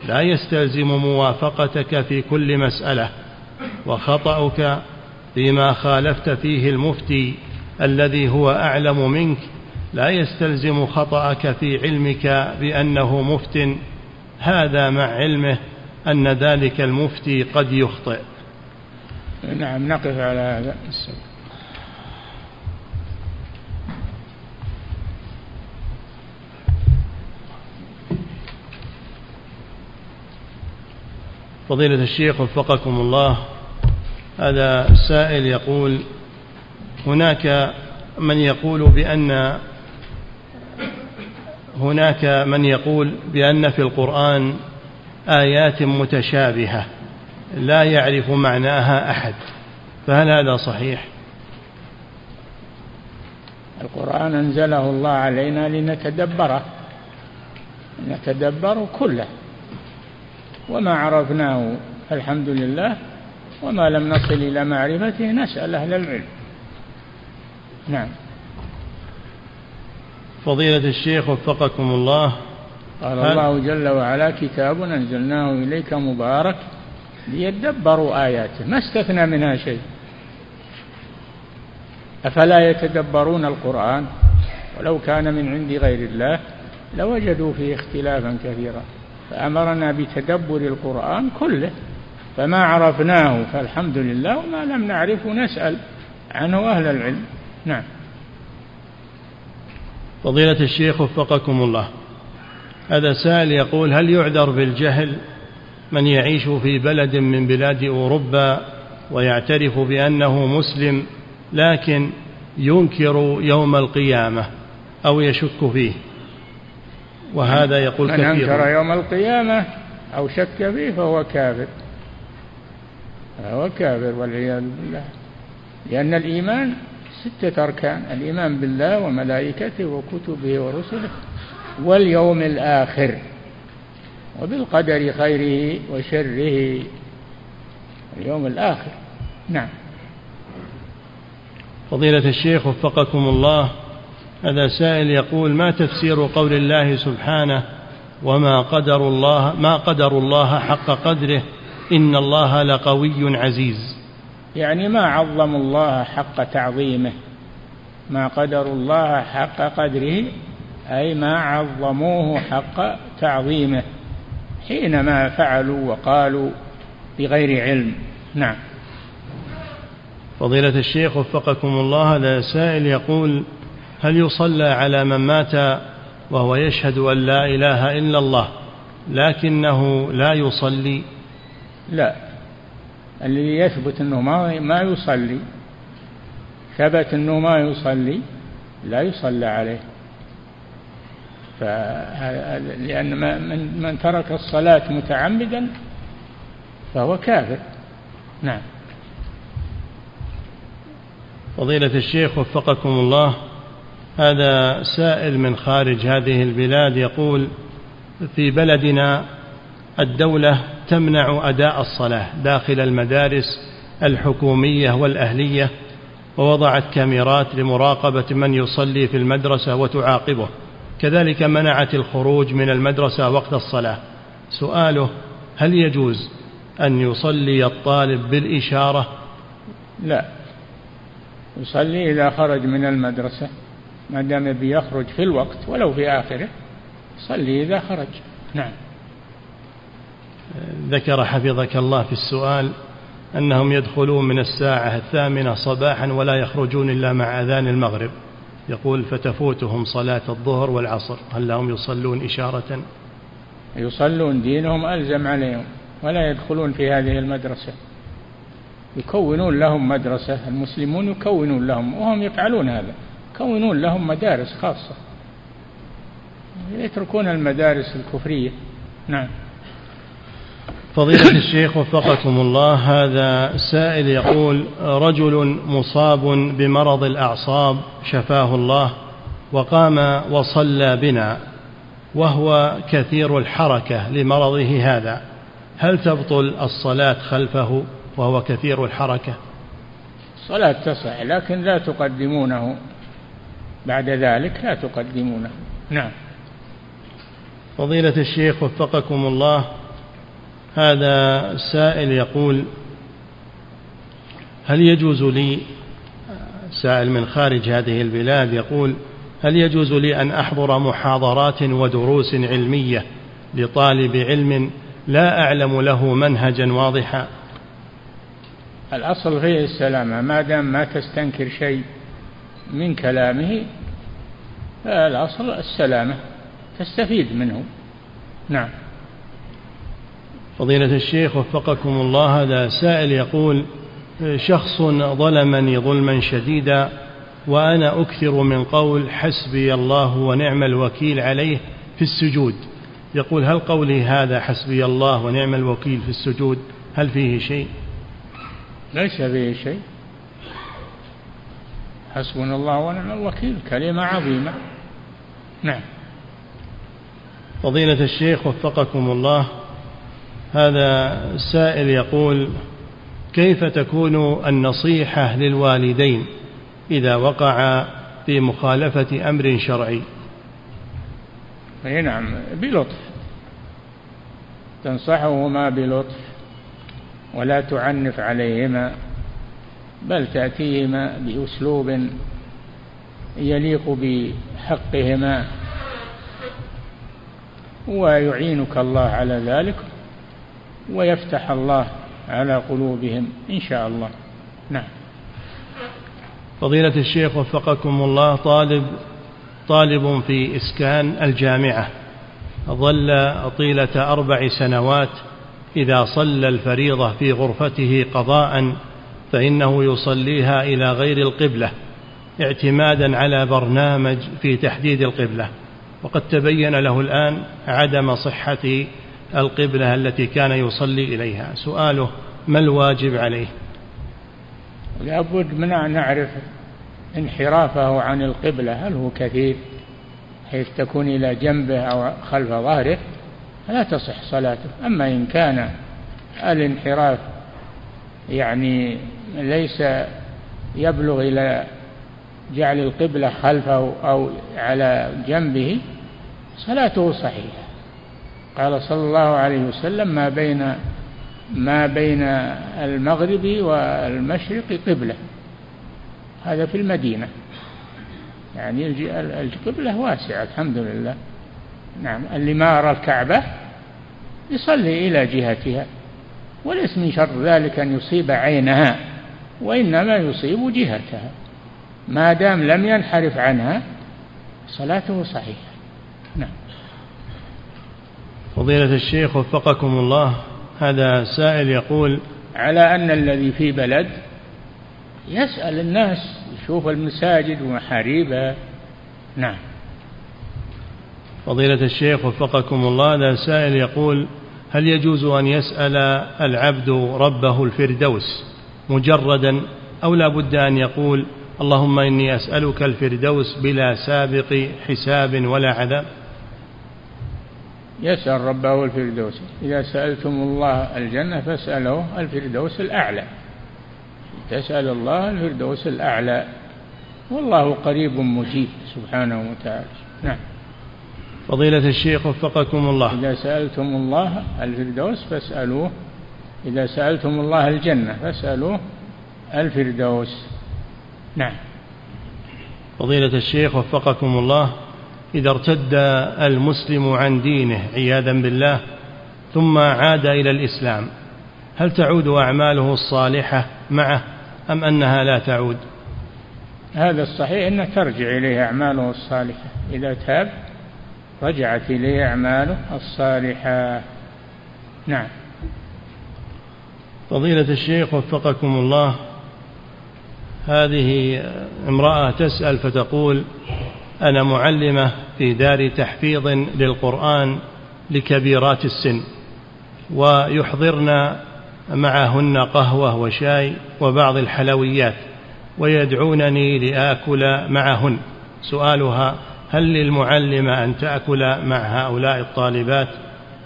لا يستلزم موافقتك في كل مسألة وخطأك فيما خالفت فيه المفتي الذي هو أعلم منك لا يستلزم خطأك في علمك بأنه مفت هذا مع علمه أن ذلك المفتي قد يخطئ. نعم نقف على هذا. السبب فضيلة الشيخ وفقكم الله. هذا السائل يقول هناك من يقول بأن هناك من يقول بأن في القرآن آيات متشابهة. لا يعرف معناها أحد فهل هذا صحيح؟ القرآن أنزله الله علينا لنتدبره نتدبر كله وما عرفناه الحمد لله وما لم نصل إلى معرفته نسأل أهل العلم نعم فضيلة الشيخ وفقكم الله قال الله جل وعلا كتاب أنزلناه إليك مبارك ليدبروا آياته. ما استثنى منها شيء. أفلا يتدبرون القرآن؟ ولو كان من عند غير الله لوجدوا فيه اختلافا كثيرا. فأمرنا بتدبر القرآن كله. فما عرفناه فالحمد لله وما لم نعرفه نسأل عنه أهل العلم. نعم. فضيلة الشيخ وفقكم الله. هذا سائل يقول هل يعذر بالجهل من يعيش في بلد من بلاد أوروبا ويعترف بأنه مسلم لكن ينكر يوم القيامة أو يشك فيه. وهذا يقول من كثير. من أنكر يوم القيامة أو شك فيه فهو كافر. فهو كافر والعياذ بالله. لأن الإيمان ستة أركان الإيمان بالله وملائكته وكتبه ورسله واليوم الآخر. وبالقدر خيره وشره اليوم الآخر. نعم. فضيلة الشيخ وفقكم الله هذا سائل يقول ما تفسير قول الله سبحانه وما قدر الله ما قدر الله حق قدره؟ إن الله لقوي عزيز. يعني ما عظموا الله حق تعظيمه؟ ما قدروا الله حق قدره؟ أي ما عظموه حق تعظيمه. حينما فعلوا وقالوا بغير علم. نعم. فضيلة الشيخ وفقكم الله هذا سائل يقول هل يصلى على من مات وهو يشهد أن لا إله إلا الله لكنه لا يصلي؟ لا. الذي يثبت أنه ما ما يصلي ثبت أنه ما يصلي لا يصلى عليه. لأن من, من ترك الصلاة متعمدا فهو كافر. نعم. فضيلة الشيخ وفقكم الله هذا سائل من خارج هذه البلاد يقول في بلدنا الدولة تمنع أداء الصلاة داخل المدارس الحكومية والأهلية ووضعت كاميرات لمراقبة من يصلي في المدرسة وتعاقبه. كذلك منعت الخروج من المدرسة وقت الصلاة. سؤاله هل يجوز أن يصلي الطالب بالإشارة؟ لا. يصلي إذا خرج من المدرسة ما دام بيخرج في الوقت ولو في آخره صلي إذا خرج. نعم. ذكر حفظك الله في السؤال أنهم يدخلون من الساعة الثامنة صباحا ولا يخرجون إلا مع أذان المغرب. يقول فتفوتهم صلاة الظهر والعصر هل لهم يصلون إشارة؟ يصلون دينهم ألزم عليهم ولا يدخلون في هذه المدرسة. يكونون لهم مدرسة المسلمون يكونون لهم وهم يفعلون هذا يكونون لهم مدارس خاصة. يتركون المدارس الكفرية. نعم. فضيلة الشيخ وفقكم الله هذا سائل يقول رجل مصاب بمرض الأعصاب شفاه الله وقام وصلى بنا وهو كثير الحركة لمرضه هذا. هل تبطل الصلاة خلفه وهو كثير الحركة؟ الصلاة تصح لكن لا تقدمونه. بعد ذلك لا تقدمونه. نعم. فضيلة الشيخ وفقكم الله هذا سائل يقول هل يجوز لي سائل من خارج هذه البلاد يقول هل يجوز لي أن أحضر محاضرات ودروس علمية لطالب علم لا أعلم له منهجا واضحا؟ الأصل فيه السلامة ما دام ما تستنكر شيء من كلامه الأصل السلامة تستفيد منه. نعم. فضيلة الشيخ وفقكم الله هذا سائل يقول شخص ظلمني ظلما شديدا وأنا أكثر من قول حسبي الله ونعم الوكيل عليه في السجود. يقول هل قولي هذا حسبي الله ونعم الوكيل في السجود؟ هل فيه شيء؟ ليس فيه شيء. حسبنا الله ونعم الوكيل كلمة عظيمة. نعم. فضيلة الشيخ وفقكم الله هذا سائل يقول كيف تكون النصيحة للوالدين إذا وقع في مخالفة أمر شرعي؟ أي نعم بلطف. تنصحهما بلطف ولا تعنف عليهما بل تأتيهما بأسلوب يليق بحقهما. ويعينك الله على ذلك. ويفتح الله على قلوبهم إن شاء الله. نعم. فضيلة الشيخ وفقكم الله طالب طالب في إسكان الجامعة ظل طيلة أربع سنوات إذا صلى الفريضة في غرفته قضاء فإنه يصليها إلى غير القبلة اعتمادا على برنامج في تحديد القبلة. وقد تبين له الآن عدم صحة القبلة التي كان يصلي إليها. سؤاله ما الواجب عليه؟ لابد من أن نعرف انحرافه عن القبلة. هل هو كثير حيث تكون إلى جنبه أو خلف ظهره؟ فلا تصح صلاته. أما إن كان الانحراف يعني ليس يبلغ إلى جعل القبلة خلفه أو على جنبه صلاته صحيحة. قال صلى الله عليه وسلم ما بين ما بين المغرب والمشرق قبلة. هذا في المدينة. يعني القبلة واسعة الحمد لله. نعم. اللي ما أرى الكعبة يصلي إلى جهتها. وليس من شر ذلك أن يصيب عينها وإنما يصيب جهتها. ما دام لم ينحرف عنها صلاته صحيحة. فضيلة الشيخ وفقكم الله هذا سائل يقول على أن الذي في بلد يسأل الناس يشوف المساجد ومحاريبها. نعم. فضيلة الشيخ وفقكم الله هذا سائل يقول هل يجوز أن يسأل العبد ربه الفردوس مجردا أو لا بد أن يقول اللهم إني أسألك الفردوس بلا سابق حساب ولا عذاب؟ يسأل ربه الفردوس. إذا سألتم الله الجنة فاسألوه الفردوس الأعلى. تسأل الله الفردوس الأعلى. والله قريب مجيب سبحانه وتعالى. نعم. فضيلة الشيخ وفقكم الله. إذا سألتم الله الفردوس فاسألوه. إذا سألتم الله الجنة فاسألوه الفردوس. نعم. فضيلة الشيخ وفقكم الله. إذا ارتد المسلم عن دينه عياذا بالله ثم عاد إلى الإسلام. هل تعود أعماله الصالحة معه أم أنها لا تعود؟ هذا الصحيح أنه ترجع إليه أعماله الصالحة. إذا تاب رجعت إليه أعماله الصالحة. نعم. فضيلة الشيخ وفقكم الله هذه امرأة تسأل فتقول أنا معلمة في دار تحفيظ للقرآن لكبيرات السن ويحضرن معهن قهوة وشاي وبعض الحلويات ويدعونني لآكل معهن. سؤالها هل للمعلمة أن تأكل مع هؤلاء الطالبات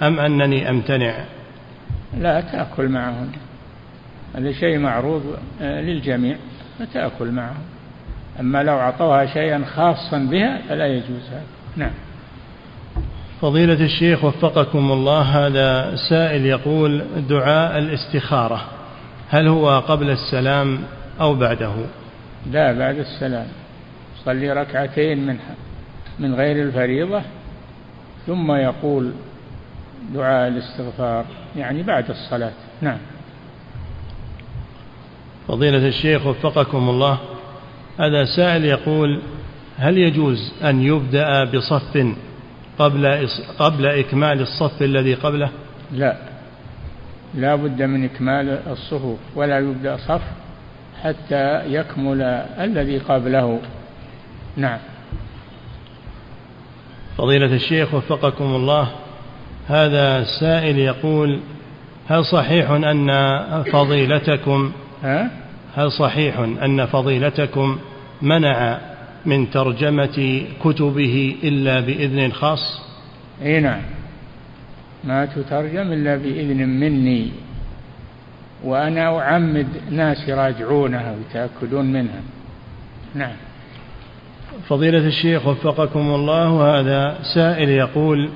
أم أنني أمتنع؟ لا تأكل معهن هذا شيء معروض آه، للجميع فتأكل معهم أما لو أعطوها شيئا خاصا بها فلا يجوز هذا. نعم. فضيلة الشيخ وفقكم الله هذا سائل يقول دعاء الاستخارة هل هو قبل السلام أو بعده؟ لا بعد السلام. صلي ركعتين منها من غير الفريضة ثم يقول دعاء الاستغفار يعني بعد الصلاة. نعم. فضيلة الشيخ وفقكم الله هذا سائل يقول هل يجوز أن يبدأ بصف قبل قبل إكمال الصف الذي قبله؟ لا لا بد من إكمال الصفوف ولا يبدأ صف حتى يكمل الذي قبله نعم فضيلة الشيخ وفقكم الله هذا سائل يقول هل صحيح أن فضيلتكم ها؟ هل صحيح أن فضيلتكم منع من ترجمة كتبه إلا بإذن خاص؟ أي نعم. ما تترجم إلا بإذن مني. وأنا أعمد ناس يراجعونها ويتأكدون منها. نعم. فضيلة الشيخ وفقكم الله هذا سائل يقول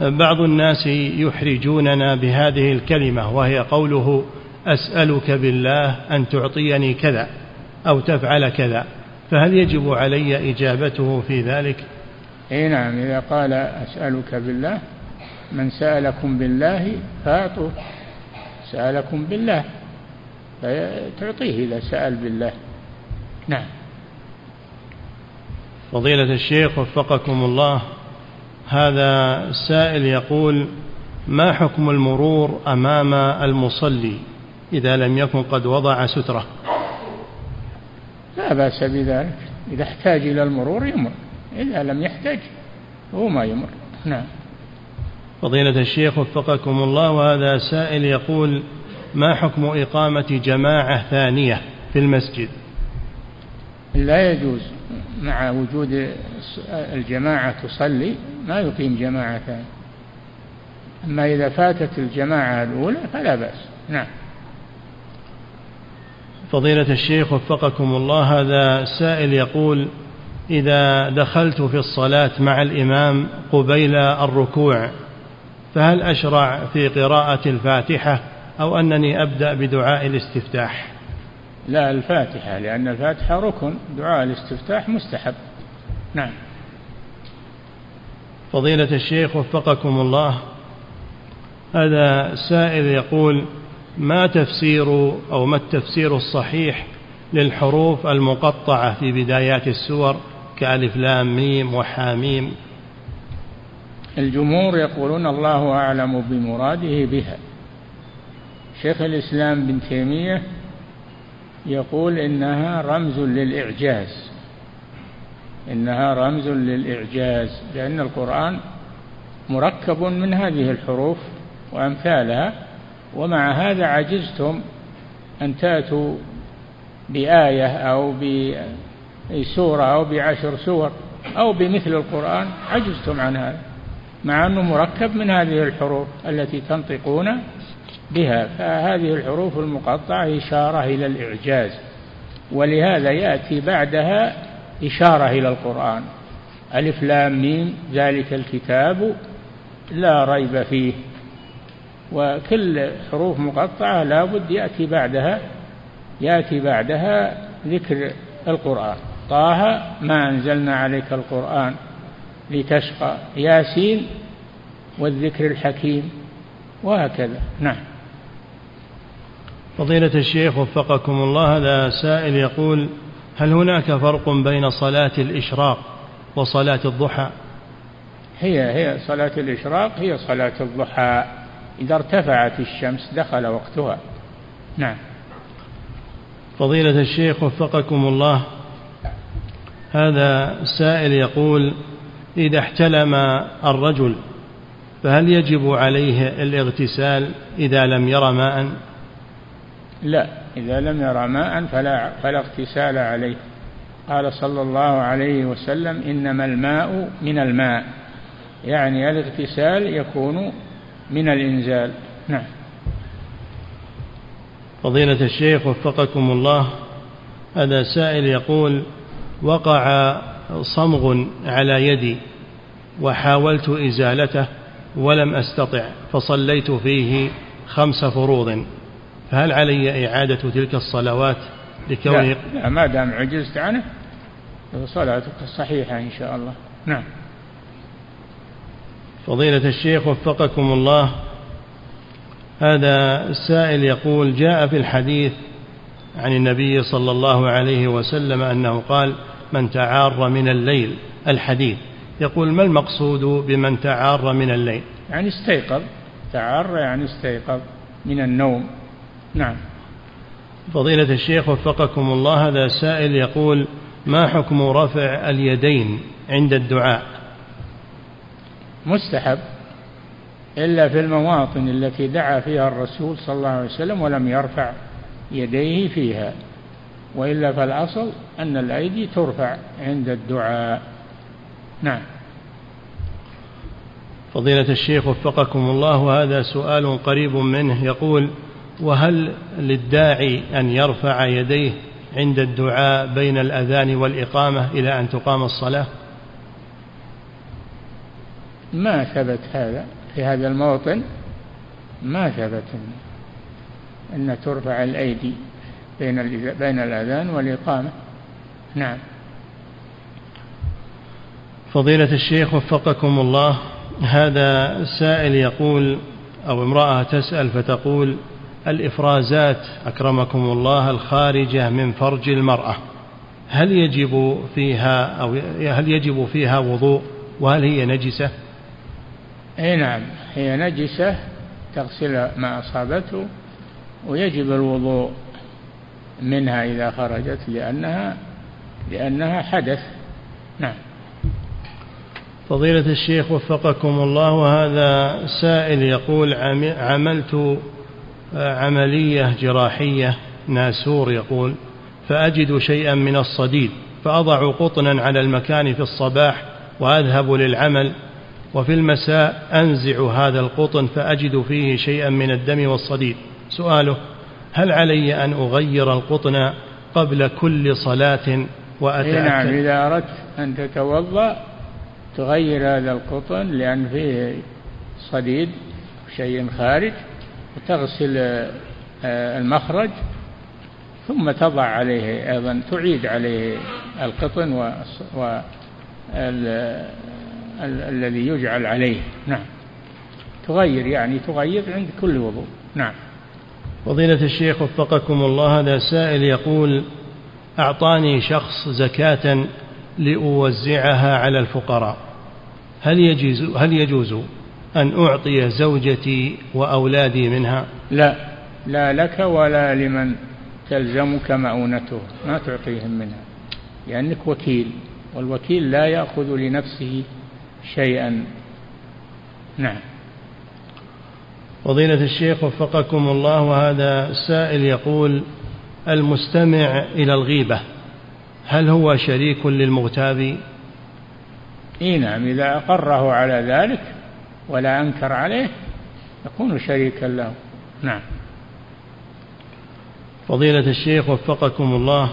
بعض الناس يحرجوننا بهذه الكلمة وهي قوله أسألك بالله أن تعطيني كذا. أو تفعل كذا فهل يجب علي إجابته في ذلك؟ إي نعم إذا قال أسألك بالله من سألكم بالله فأعطوه سألكم بالله فتعطيه إذا سأل بالله. نعم. فضيلة الشيخ وفقكم الله هذا السائل يقول ما حكم المرور أمام المصلي إذا لم يكن قد وضع سترة؟ لا بأس بذلك. إذا احتاج إلى المرور يمر إذا لم يحتاج هو ما يمر. نعم. فضيلة الشيخ وفقكم الله وهذا سائل يقول ما حكم إقامة جماعة ثانية في المسجد؟ لا يجوز. مع وجود الجماعة تصلي ما يقيم جماعة ثانية. أما إذا فاتت الجماعة الأولى فلا بأس. نعم. فضيلة الشيخ وفقكم الله هذا سائل يقول إذا دخلت في الصلاة مع الإمام قبيل الركوع فهل أشرع في قراءة الفاتحة أو أنني أبدأ بدعاء الاستفتاح؟ لا الفاتحة لأن الفاتحة ركن دعاء الاستفتاح مستحب. نعم. فضيلة الشيخ وفقكم الله هذا سائل يقول ما تفسير أو ما التفسير الصحيح للحروف المقطعة في بدايات السور كألف لام ميم وحاميم؟ الجمهور يقولون الله أعلم بمراده بها. شيخ الإسلام بن تيمية يقول إنها رمز للإعجاز. إنها رمز للإعجاز لأن القرآن مركب من هذه الحروف وأمثالها ومع هذا عجزتم أن تأتوا بآية أو بسورة أو بعشر سور أو بمثل القرآن عجزتم عن هذا مع أنه مركب من هذه الحروف التي تنطقون بها. فهذه الحروف المقطعة إشارة إلى الإعجاز ولهذا يأتي بعدها إشارة إلى القرآن. ألف لام ميم ذلك الكتاب لا ريب فيه. وكل حروف مقطعة لابد يأتي بعدها يأتي بعدها ذكر القرآن. طه ما أنزلنا عليك القرآن لتشقى ياسين والذكر الحكيم. وهكذا. نعم. فضيلة الشيخ وفقكم الله هذا سائل يقول هل هناك فرق بين صلاة الإشراق وصلاة الضحى؟ هي هي صلاة الإشراق هي صلاة الضحى. إذا ارتفعت الشمس دخل وقتها. نعم. فضيلة الشيخ وفقكم الله هذا سائل يقول إذا احتلم الرجل فهل يجب عليه الاغتسال إذا لم ير ماء؟ لا إذا لم ير ماء فلا, فلا اغتسال عليه. قال صلى الله عليه وسلم إنما الماء من الماء. يعني الاغتسال يكون من الإنزال. نعم. فضيلة الشيخ وفقكم الله هذا سائل يقول وقع صمغ على يدي وحاولت إزالته ولم أستطع فصليت فيه خمس فروض. فهل علي إعادة تلك الصلوات لكونه لا, لا ما دام عجزت عنه صلاتك صحيحة إن شاء الله. نعم. فضيلة الشيخ وفقكم الله. هذا السائل يقول جاء في الحديث عن النبي صلى الله عليه وسلم أنه قال من تعار من الليل. الحديث. يقول ما المقصود بمن تعار من الليل؟ يعني استيقظ. تعار يعني استيقظ من النوم. نعم. فضيلة الشيخ وفقكم الله هذا سائل يقول ما حكم رفع اليدين عند الدعاء؟ مستحب إلا في المواطن التي دعا فيها الرسول صلى الله عليه وسلم ولم يرفع يديه فيها وإلا فالأصل أن الأيدي ترفع عند الدعاء. نعم. فضيلة الشيخ وفقكم الله وهذا سؤال قريب منه يقول وهل للداعي أن يرفع يديه عند الدعاء بين الأذان والإقامة إلى أن تقام الصلاة؟ ما ثبت هذا في هذا الموطن؟ ما ثبت أن ترفع الأيدي بين بين الأذان والإقامة. نعم. فضيلة الشيخ وفقكم الله هذا سائل يقول أو امرأة تسأل فتقول الإفرازات أكرمكم الله الخارجة من فرج المرأة هل يجب فيها أو هل يجب فيها وضوء وهل هي نجسة؟ أي نعم هي نجسة تغسل ما أصابته ويجب الوضوء منها إذا خرجت لأنها لأنها حدث. نعم. فضيلة الشيخ وفقكم الله وهذا سائل يقول عملت عملية جراحية ناسور يقول فأجد شيئا من الصديد فأضع قطنا على المكان في الصباح وأذهب للعمل وفي المساء أنزع هذا القطن فأجد فيه شيئا من الدم والصديد. سؤاله هل علي أن أغير القطن قبل كل صلاة وأتأكد؟ نعم إذا أردت أن تتوضأ تغير هذا القطن لأن فيه صديد شيء خارج وتغسل آه، المخرج ثم تضع عليه أيضا تعيد عليه القطن و الذي يجعل عليه. نعم. تغير يعني تغير عند كل وضوء. نعم. فضيلة الشيخ وفقكم الله هذا سائل يقول أعطاني شخص زكاة لأوزعها على الفقراء. هل يجوز هل يجوز أن أعطي زوجتي وأولادي منها؟ لا. لا لك ولا لمن تلزمك مؤونته. ما تعطيهم منها لأنك وكيل والوكيل لا يأخذ لنفسه شيئا. نعم. فضيلة الشيخ وفقكم الله وهذا سائل يقول المستمع إلى الغيبة هل هو شريك للمغتاب؟ إي نعم إذا أقره على ذلك ولا أنكر عليه يكون شريكا له. نعم. فضيلة الشيخ وفقكم الله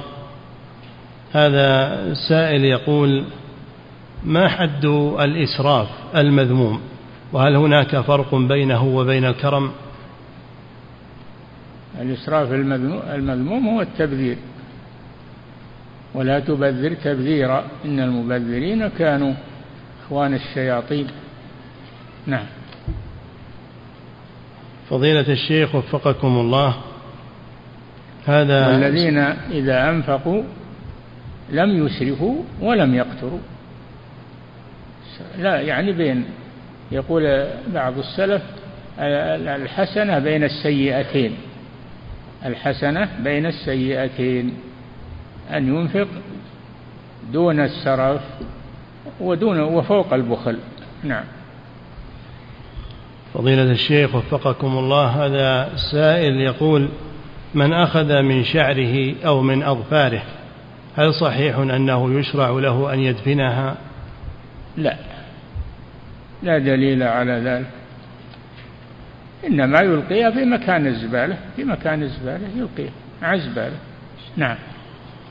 هذا سائل يقول ما حد الإسراف المذموم؟ وهل هناك فرق بينه وبين الكرم؟ الإسراف المذموم هو التبذير. ولا تبذر تبذيرا. إن المبذرين كانوا إخوان الشياطين. نعم. فضيلة الشيخ وفقكم الله هذا والذين إذا أنفقوا لم يسرفوا ولم يقتروا. لا يعني بين يقول بعض السلف الحسنة بين السيئتين. الحسنة بين السيئتين أن ينفق دون السرف ودون وفوق البخل. نعم. فضيلة الشيخ وفقكم الله هذا سائل يقول من أخذ من شعره أو من أظفاره هل صحيح أنه يشرع له أن يدفنها؟ لا. لا دليل على ذلك. إنما يلقيها في مكان الزبالة في مكان الزبالة يلقيها مع الزبالة. نعم.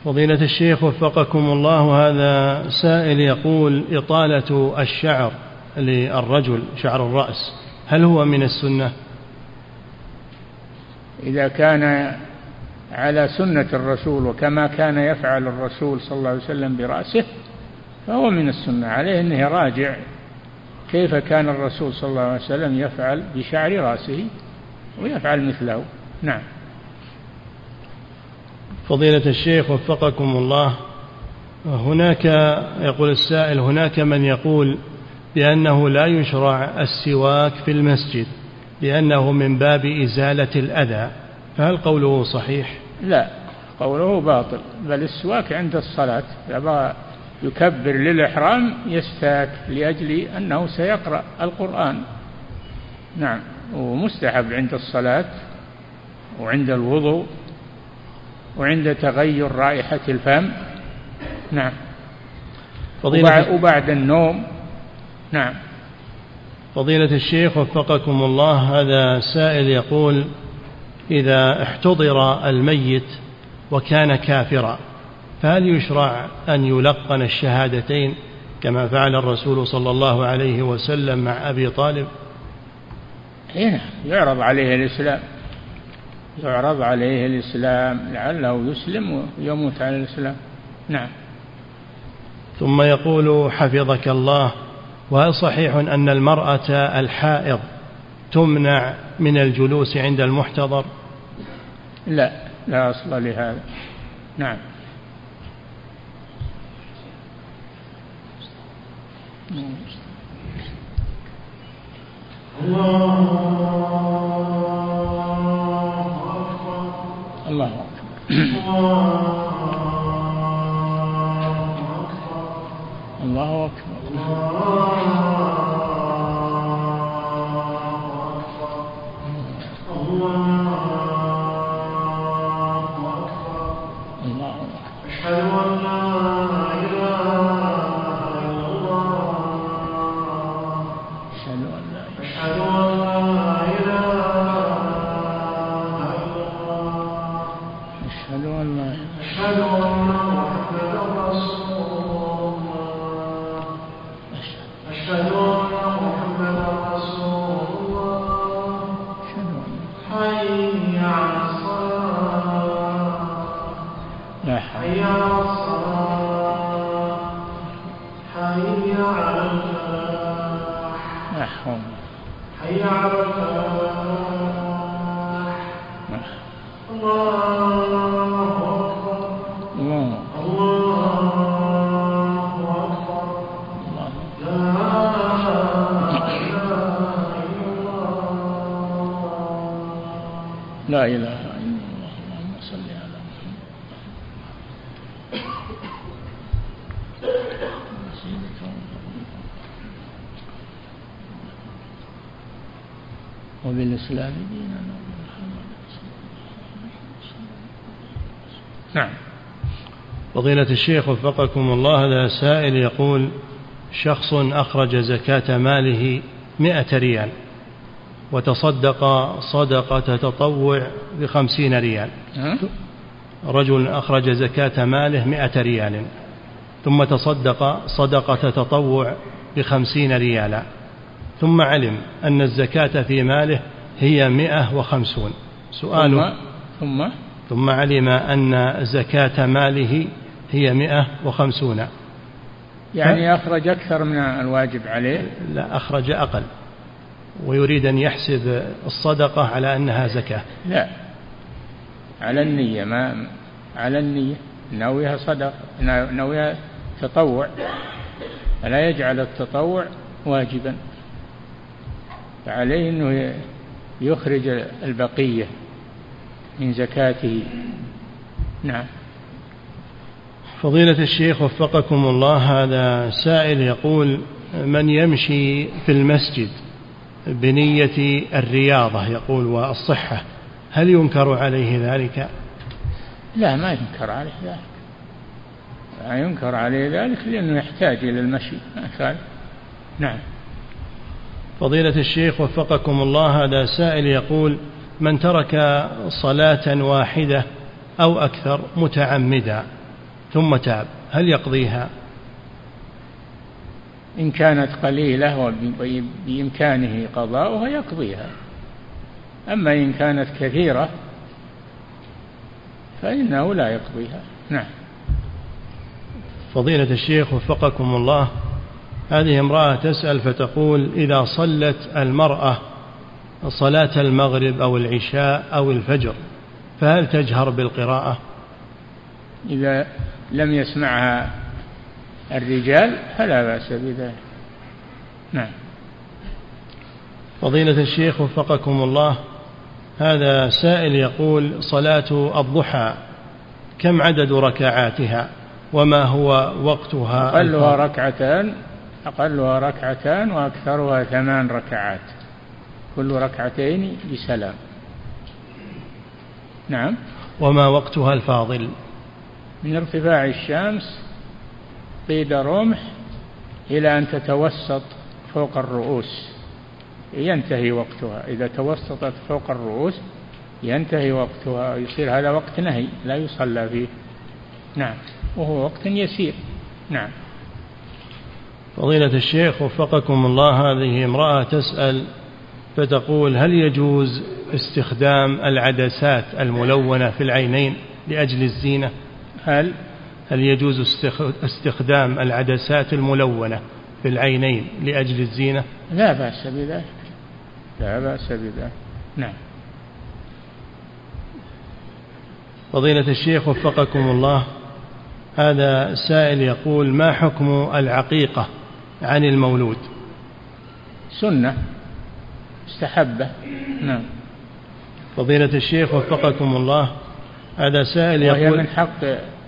فضيلة الشيخ وفقكم الله هذا سائل يقول إطالة الشعر للرجل شعر الرأس هل هو من السنة؟ إذا كان على سنة الرسول وكما كان يفعل الرسول صلى الله عليه وسلم برأسه فهو من السنة عليه أنه يراجع كيف كان الرسول صلى الله عليه وسلم يفعل بشعر رأسه ويفعل مثله؟ نعم. فضيلة الشيخ وفقكم الله. هناك يقول السائل هناك من يقول بأنه لا يشرع السواك في المسجد لأنه من باب إزالة الأذى. فهل قوله صحيح؟ لا قوله باطل بل السواك عند الصلاة يكبر للإحرام يستاك لأجل أنه سيقرأ القرآن. نعم ومستحب عند الصلاة وعند الوضوء وعند تغير رائحة الفم. نعم. فضيلة وبعد النوم. نعم. فضيلة الشيخ وفقكم الله هذا سائل يقول إذا احتضر الميت وكان كافرا فهل يشرع أن يلقن الشهادتين كما فعل الرسول صلى الله عليه وسلم مع أبي طالب؟ هنا يعرض عليه الإسلام. يعرض عليه الإسلام لعله يسلم ويموت على الإسلام. نعم. ثم يقول حفظك الله. وهل صحيح أن المرأة الحائض تمنع من الجلوس عند المحتضر؟ لا لا أصل لهذا. نعم. الله فضيلة الشيخ وفقكم الله هذا سائل يقول شخص أخرج زكاة ماله مئة ريال وتصدق صدقة تطوع بخمسين ريال. رجل أخرج زكاة ماله مئة ريال ثم تصدق صدقة تطوع بخمسين ريالا ثم علم أن الزكاة في ماله هي مئة وخمسون. سؤاله ثم؟ ثم علم أن زكاة ماله هي مئة وخمسون. يعني أخرج أكثر من الواجب عليه؟ لا أخرج أقل. ويريد أن يحسب الصدقة على أنها زكاة. لا. على النية ما على النية. نويها صدقة نويها تطوع. فلا يجعل التطوع واجبا؟ فعليه أنه يخرج البقية من زكاته. نعم. فضيلة الشيخ وفقكم الله هذا سائل يقول من يمشي في المسجد بنية الرياضة؟ يقول والصحة. هل ينكر عليه ذلك؟ لا ما ينكر عليه ذلك. لا ينكر عليه ذلك لأنه يحتاج إلى المشي نعم. فضيلة الشيخ وفقكم الله هذا سائل يقول من ترك صلاة واحدة أو أكثر متعمدا ثم تاب. هل يقضيها؟ إن كانت قليلة وبإمكانه قضاؤها يقضيها. أما إن كانت كثيرة فإنه لا يقضيها. نعم. فضيلة الشيخ وفقكم الله هذه امرأة تسأل فتقول إذا صلت المرأة صلاة المغرب أو العشاء أو الفجر فهل تجهر بالقراءة؟ إذا لم يسمعها الرجال فلا بأس بذلك. نعم. فضيلة الشيخ وفقكم الله هذا سائل يقول صلاة الضحى كم عدد ركعاتها وما هو وقتها؟ أقلها ركعتان أقلها ركعتان وأكثرها ثمان ركعات. كل ركعتين بسلام. نعم. وما وقتها الفاضل؟ من ارتفاع الشمس قيد رمح إلى أن تتوسط فوق الرؤوس. ينتهي وقتها. إذا توسطت فوق الرؤوس ينتهي وقتها. يصير هذا وقت نهي لا يصلى فيه. نعم. وهو وقت يسير. نعم. فضيلة الشيخ وفقكم الله هذه امرأة تسأل فتقول هل يجوز استخدام العدسات الملونة في العينين لأجل الزينة؟ هل هل يجوز استخدام العدسات الملونة في العينين لأجل الزينة؟ لا بأس بذلك. لا بأس بذلك. نعم. فضيلة الشيخ وفقكم الله هذا سائل يقول ما حكم العقيقة عن المولود؟ سنة. مستحبة نعم. فضيلة الشيخ وفقكم الله هذا سائل يقول وهي من حق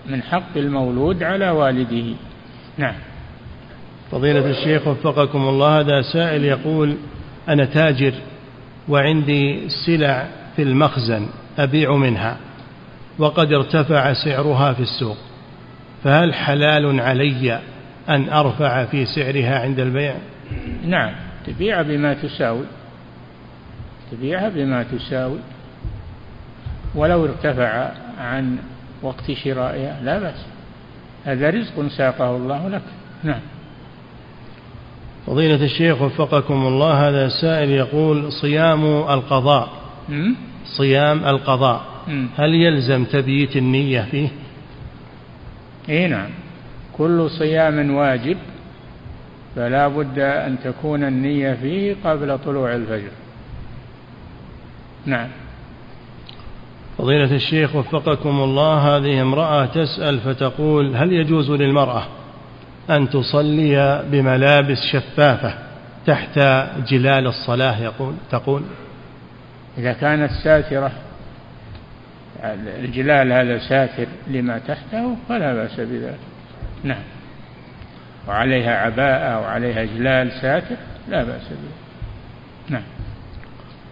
من حق المولود على والده. نعم. فضيلة الشيخ وفقكم الله هذا سائل يقول أنا تاجر وعندي سلع في المخزن أبيع منها وقد ارتفع سعرها في السوق فهل حلال علي أن أرفع في سعرها عند البيع؟ نعم. تبيع بما تساوي. تبيعها بما تساوي. ولو ارتفع عن وقت شرائها لا بأس. هذا رزق ساقه الله لك. نعم. فضيلة الشيخ وفقكم الله هذا سائل يقول صيام القضاء. صيام القضاء. هل يلزم تبييت النية فيه؟ اي نعم. كل صيام واجب فلا بد أن تكون النية فيه قبل طلوع الفجر. نعم. فضيلة الشيخ وفقكم الله هذه امرأة تسأل فتقول هل يجوز للمرأة أن تصلي بملابس شفافة تحت جلال الصلاة؟ يقول تقول. إذا كانت ساترة الجلال هذا ساتر لما تحته فلا بأس بذلك. نعم. وعليها عباءة وعليها جلال ساتر لا بأس به نعم.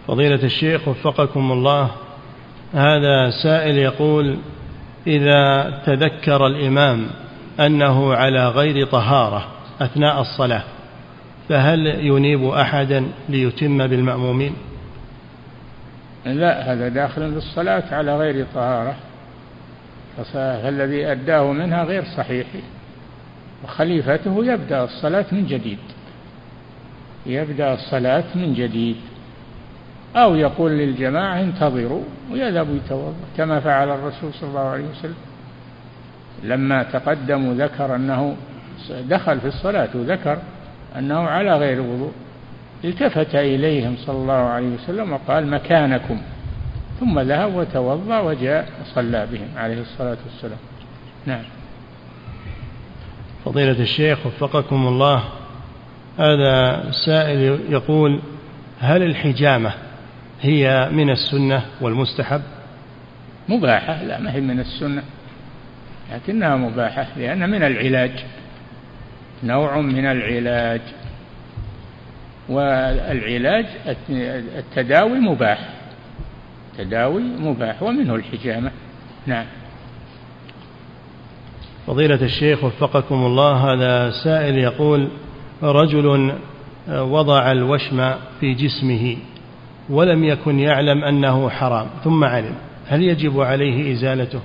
فضيلة الشيخ وفقكم الله هذا سائل يقول إذا تذكر الإمام أنه على غير طهارة أثناء الصلاة فهل ينيب أحدا ليتم بالمأمومين؟ لا هذا داخل في الصلاة على غير طهارة. فالذي أداه منها غير صحيح. وخليفته يبدأ الصلاة من جديد. يبدأ الصلاة من جديد. أو يقول للجماعة انتظروا ويذهب يتوضأ كما فعل الرسول صلى الله عليه وسلم. لما تقدم ذكر أنه دخل في الصلاة وذكر أنه على غير وضوء التفت إليهم صلى الله عليه وسلم وقال مكانكم. ثم ذهب وتوضأ وجاء وصلى بهم عليه الصلاة والسلام. نعم. فضيلة الشيخ وفقكم الله هذا سائل يقول هل الحجامة هي من السنة والمستحب؟ مباحة لا ما هي من السنة لكنها مباحة لأنها من العلاج نوع من العلاج والعلاج التداوي مباح التداوي مباح ومنه الحجامة. نعم. فضيلة الشيخ وفقكم الله هذا سائل يقول رجل وضع الوشم في جسمه ولم يكن يعلم أنه حرام. ثم علم. هل يجب عليه إزالته؟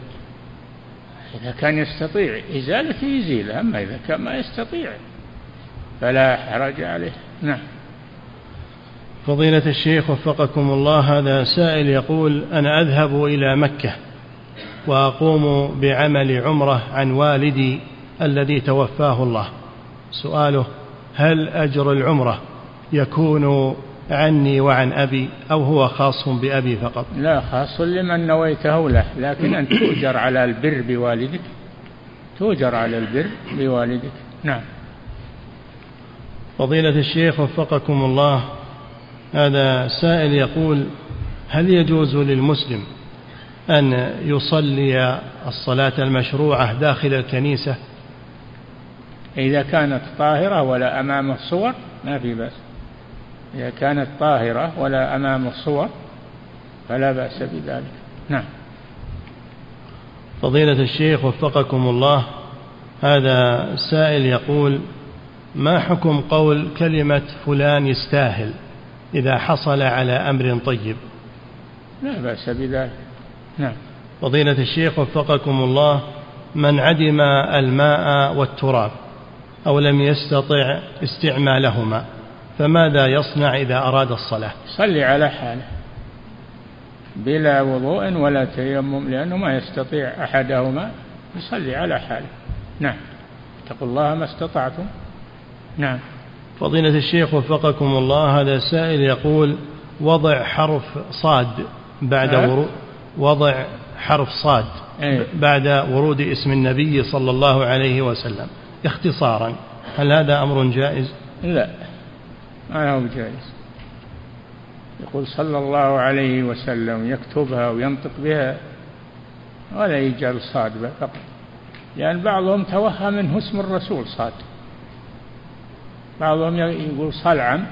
إذا كان يستطيع. إزالته يزيلها أما إذا كان ما يستطيع فلا حرج عليه. نعم. فضيلة الشيخ وفقكم الله هذا سائل يقول أنا أذهب إلى مكة وأقوم بعمل عمرة عن والدي الذي توفاه الله. سؤاله هل أجر العمرة يكون عني وعن أبي أو هو خاص بأبي فقط. لا خاص لمن نويته له لكن أن تؤجر على البر بوالدك. تؤجر على البر بوالدك. نعم. فضيلة الشيخ وفقكم الله هذا سائل يقول هل يجوز للمسلم أن يصلي الصلاة المشروعة داخل الكنيسة؟ إذا كانت طاهرة ولا أمام الصور ما في بأس. إذا كانت طاهرة ولا أمام الصور فلا بأس بذلك. نعم. فضيلة الشيخ وفقكم الله هذا سائل يقول ما حكم قول كلمة فلان يستاهل إذا حصل على أمر طيب؟ لا بأس بذلك. نعم. فضيلة الشيخ وفقكم الله من عدم الماء والتراب أو لم يستطع استعمالهما. فماذا يصنع إذا أراد الصلاة؟ صلي على حاله. بلا وضوء ولا تيمم لأنه ما يستطيع أحدهما يصلي على حاله. نعم. اتقوا الله ما استطعتم. نعم. فضيلة الشيخ وفقكم الله هذا سائل يقول وضع حرف صاد بعد ورود وضع حرف صاد أيه؟ بعد ورود اسم النبي صلى الله عليه وسلم اختصارا هل هذا أمر جائز؟ لا. ما هو جائز يقول صلى الله عليه وسلم يكتبها وينطق بها ولا يجعل صاد فقط. لأن بعضهم توهم منه اسم الرسول صاد بعضهم يقول صلعم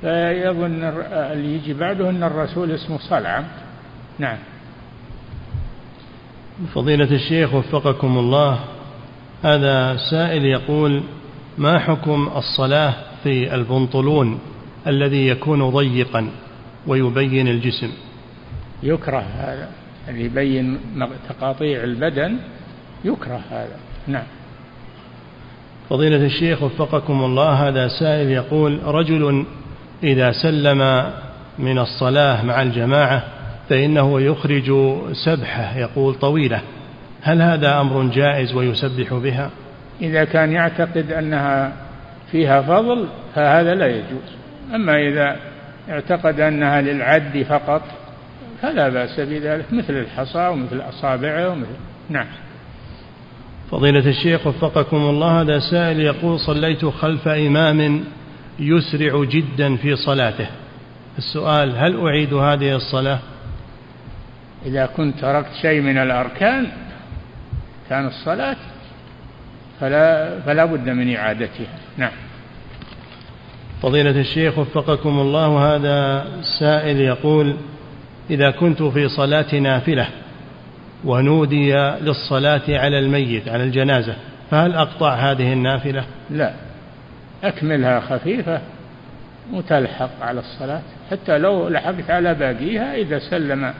فيظن اللي يجي بعده أن الرسول اسمه صلعم. نعم. فضيلة الشيخ وفقكم الله هذا سائل يقول ما حكم الصلاة في البنطلون الذي يكون ضيقا ويبين الجسم. يكره هذا. اللي يبين تقاطيع البدن يكره هذا. نعم. فضيلة الشيخ وفقكم الله هذا سائل يقول رجل إذا سلم من الصلاة مع الجماعة فإنه يخرج سبحة يقول طويلة. هل هذا أمر جائز ويسبح بها؟ إذا كان يعتقد أنها فيها فضل فهذا لا يجوز. أما إذا اعتقد أنها للعد فقط فلا بأس بذلك مثل الحصى ومثل أصابعه ومثل نعم. فضيلة الشيخ وفقكم الله هذا سائل يقول صليت خلف إمام يسرع جدا في صلاته. السؤال هل أعيد هذه الصلاة؟ إذا كنت تركت شيء من الأركان كان الصلاة فلا فلا بد من إعادتها. نعم. فضيلة الشيخ وفقكم الله هذا سائل يقول إذا كنت في صلاة نافلة ونودي للصلاة على الميت على الجنازة فهل أقطع هذه النافلة؟ لا. أكملها خفيفة وتلحق على الصلاة. حتى لو لحقت على باقيها إذا سلم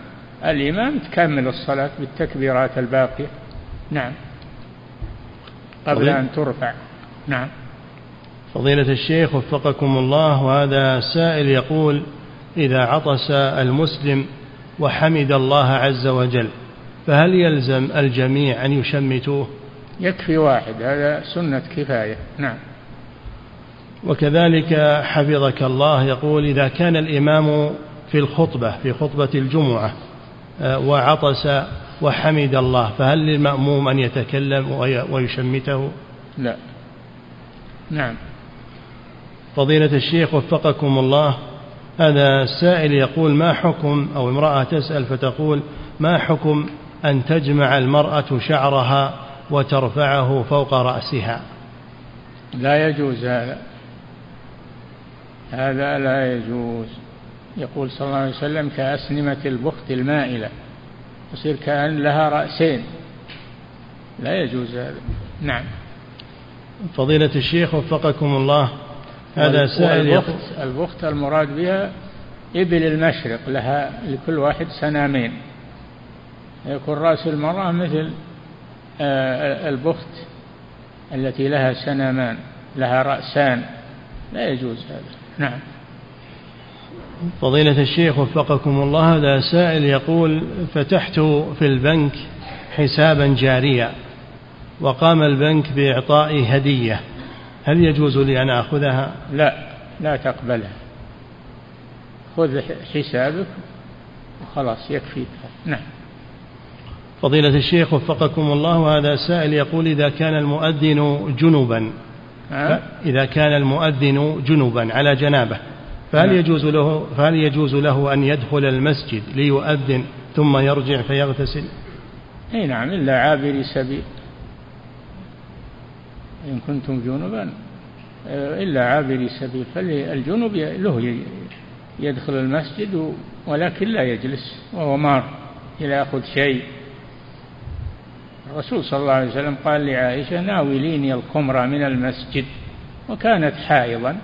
الإمام تكمل الصلاة بالتكبيرات الباقية. نعم. قبل أن ترفع. نعم. فضيلة الشيخ وفقكم الله وهذا سائل يقول إذا عطس المسلم وحمد الله عز وجل فهل يلزم الجميع أن يشمتوه؟ يكفي واحد هذا سنة كفاية نعم. وكذلك حفظك الله يقول إذا كان الإمام في الخطبة في خطبة الجمعة آه، وعطس وحمد الله فهل للمأموم أن يتكلم ويشمته؟ لا. نعم. فضيلة الشيخ وفقكم الله هذا السائل يقول ما حكم أو امرأة تسأل فتقول ما حكم أن تجمع المرأة شعرها وترفعه فوق رأسها؟ لا يجوز هذا. هذا لا يجوز. يقول صلى الله عليه وسلم كأسنمة البخت المائلة تصير كأن لها رأسين. لا يجوز هذا. نعم. فضيلة الشيخ وفقكم الله هذا سائل البخت, البخت المراد بها إبل المشرق لها لكل واحد سنامين. يكون رأس المرأة مثل آه، البخت التي لها سنامان لها رأسان. لا يجوز هذا. نعم. فضيلة الشيخ وفقكم الله هذا سائل يقول فتحت في البنك حسابا جاريا وقام البنك بإعطائي هدية هل يجوز لي أن آخذها؟ لا لا تقبلها خذ حسابك وخلاص يكفيك نعم فضيلة الشيخ وفقكم الله هذا سائل يقول إذا كان المؤذن جنبا إذا كان المؤذن جنبا على جنابة فهل نعم. يجوز له فهل يجوز له أن يدخل المسجد ليؤذن ثم يرجع فيغتسل؟ إي نعم إلا عابري سبيل إن كنتم جنبا إلا عابري سبيل فالجنوب له يدخل المسجد ولكن لا يجلس وهو مار إلى يأخذ شيء. الرسول صلى الله عليه وسلم قال لعائشة ناوليني الخمر من المسجد. وكانت حائضا.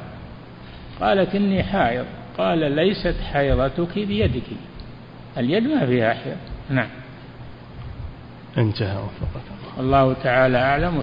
قالت إني حائض. قال ليست حيضتك بيدك. اليد ما فيها حيض. نعم. انتهى وفقك الله تعالى أعلم.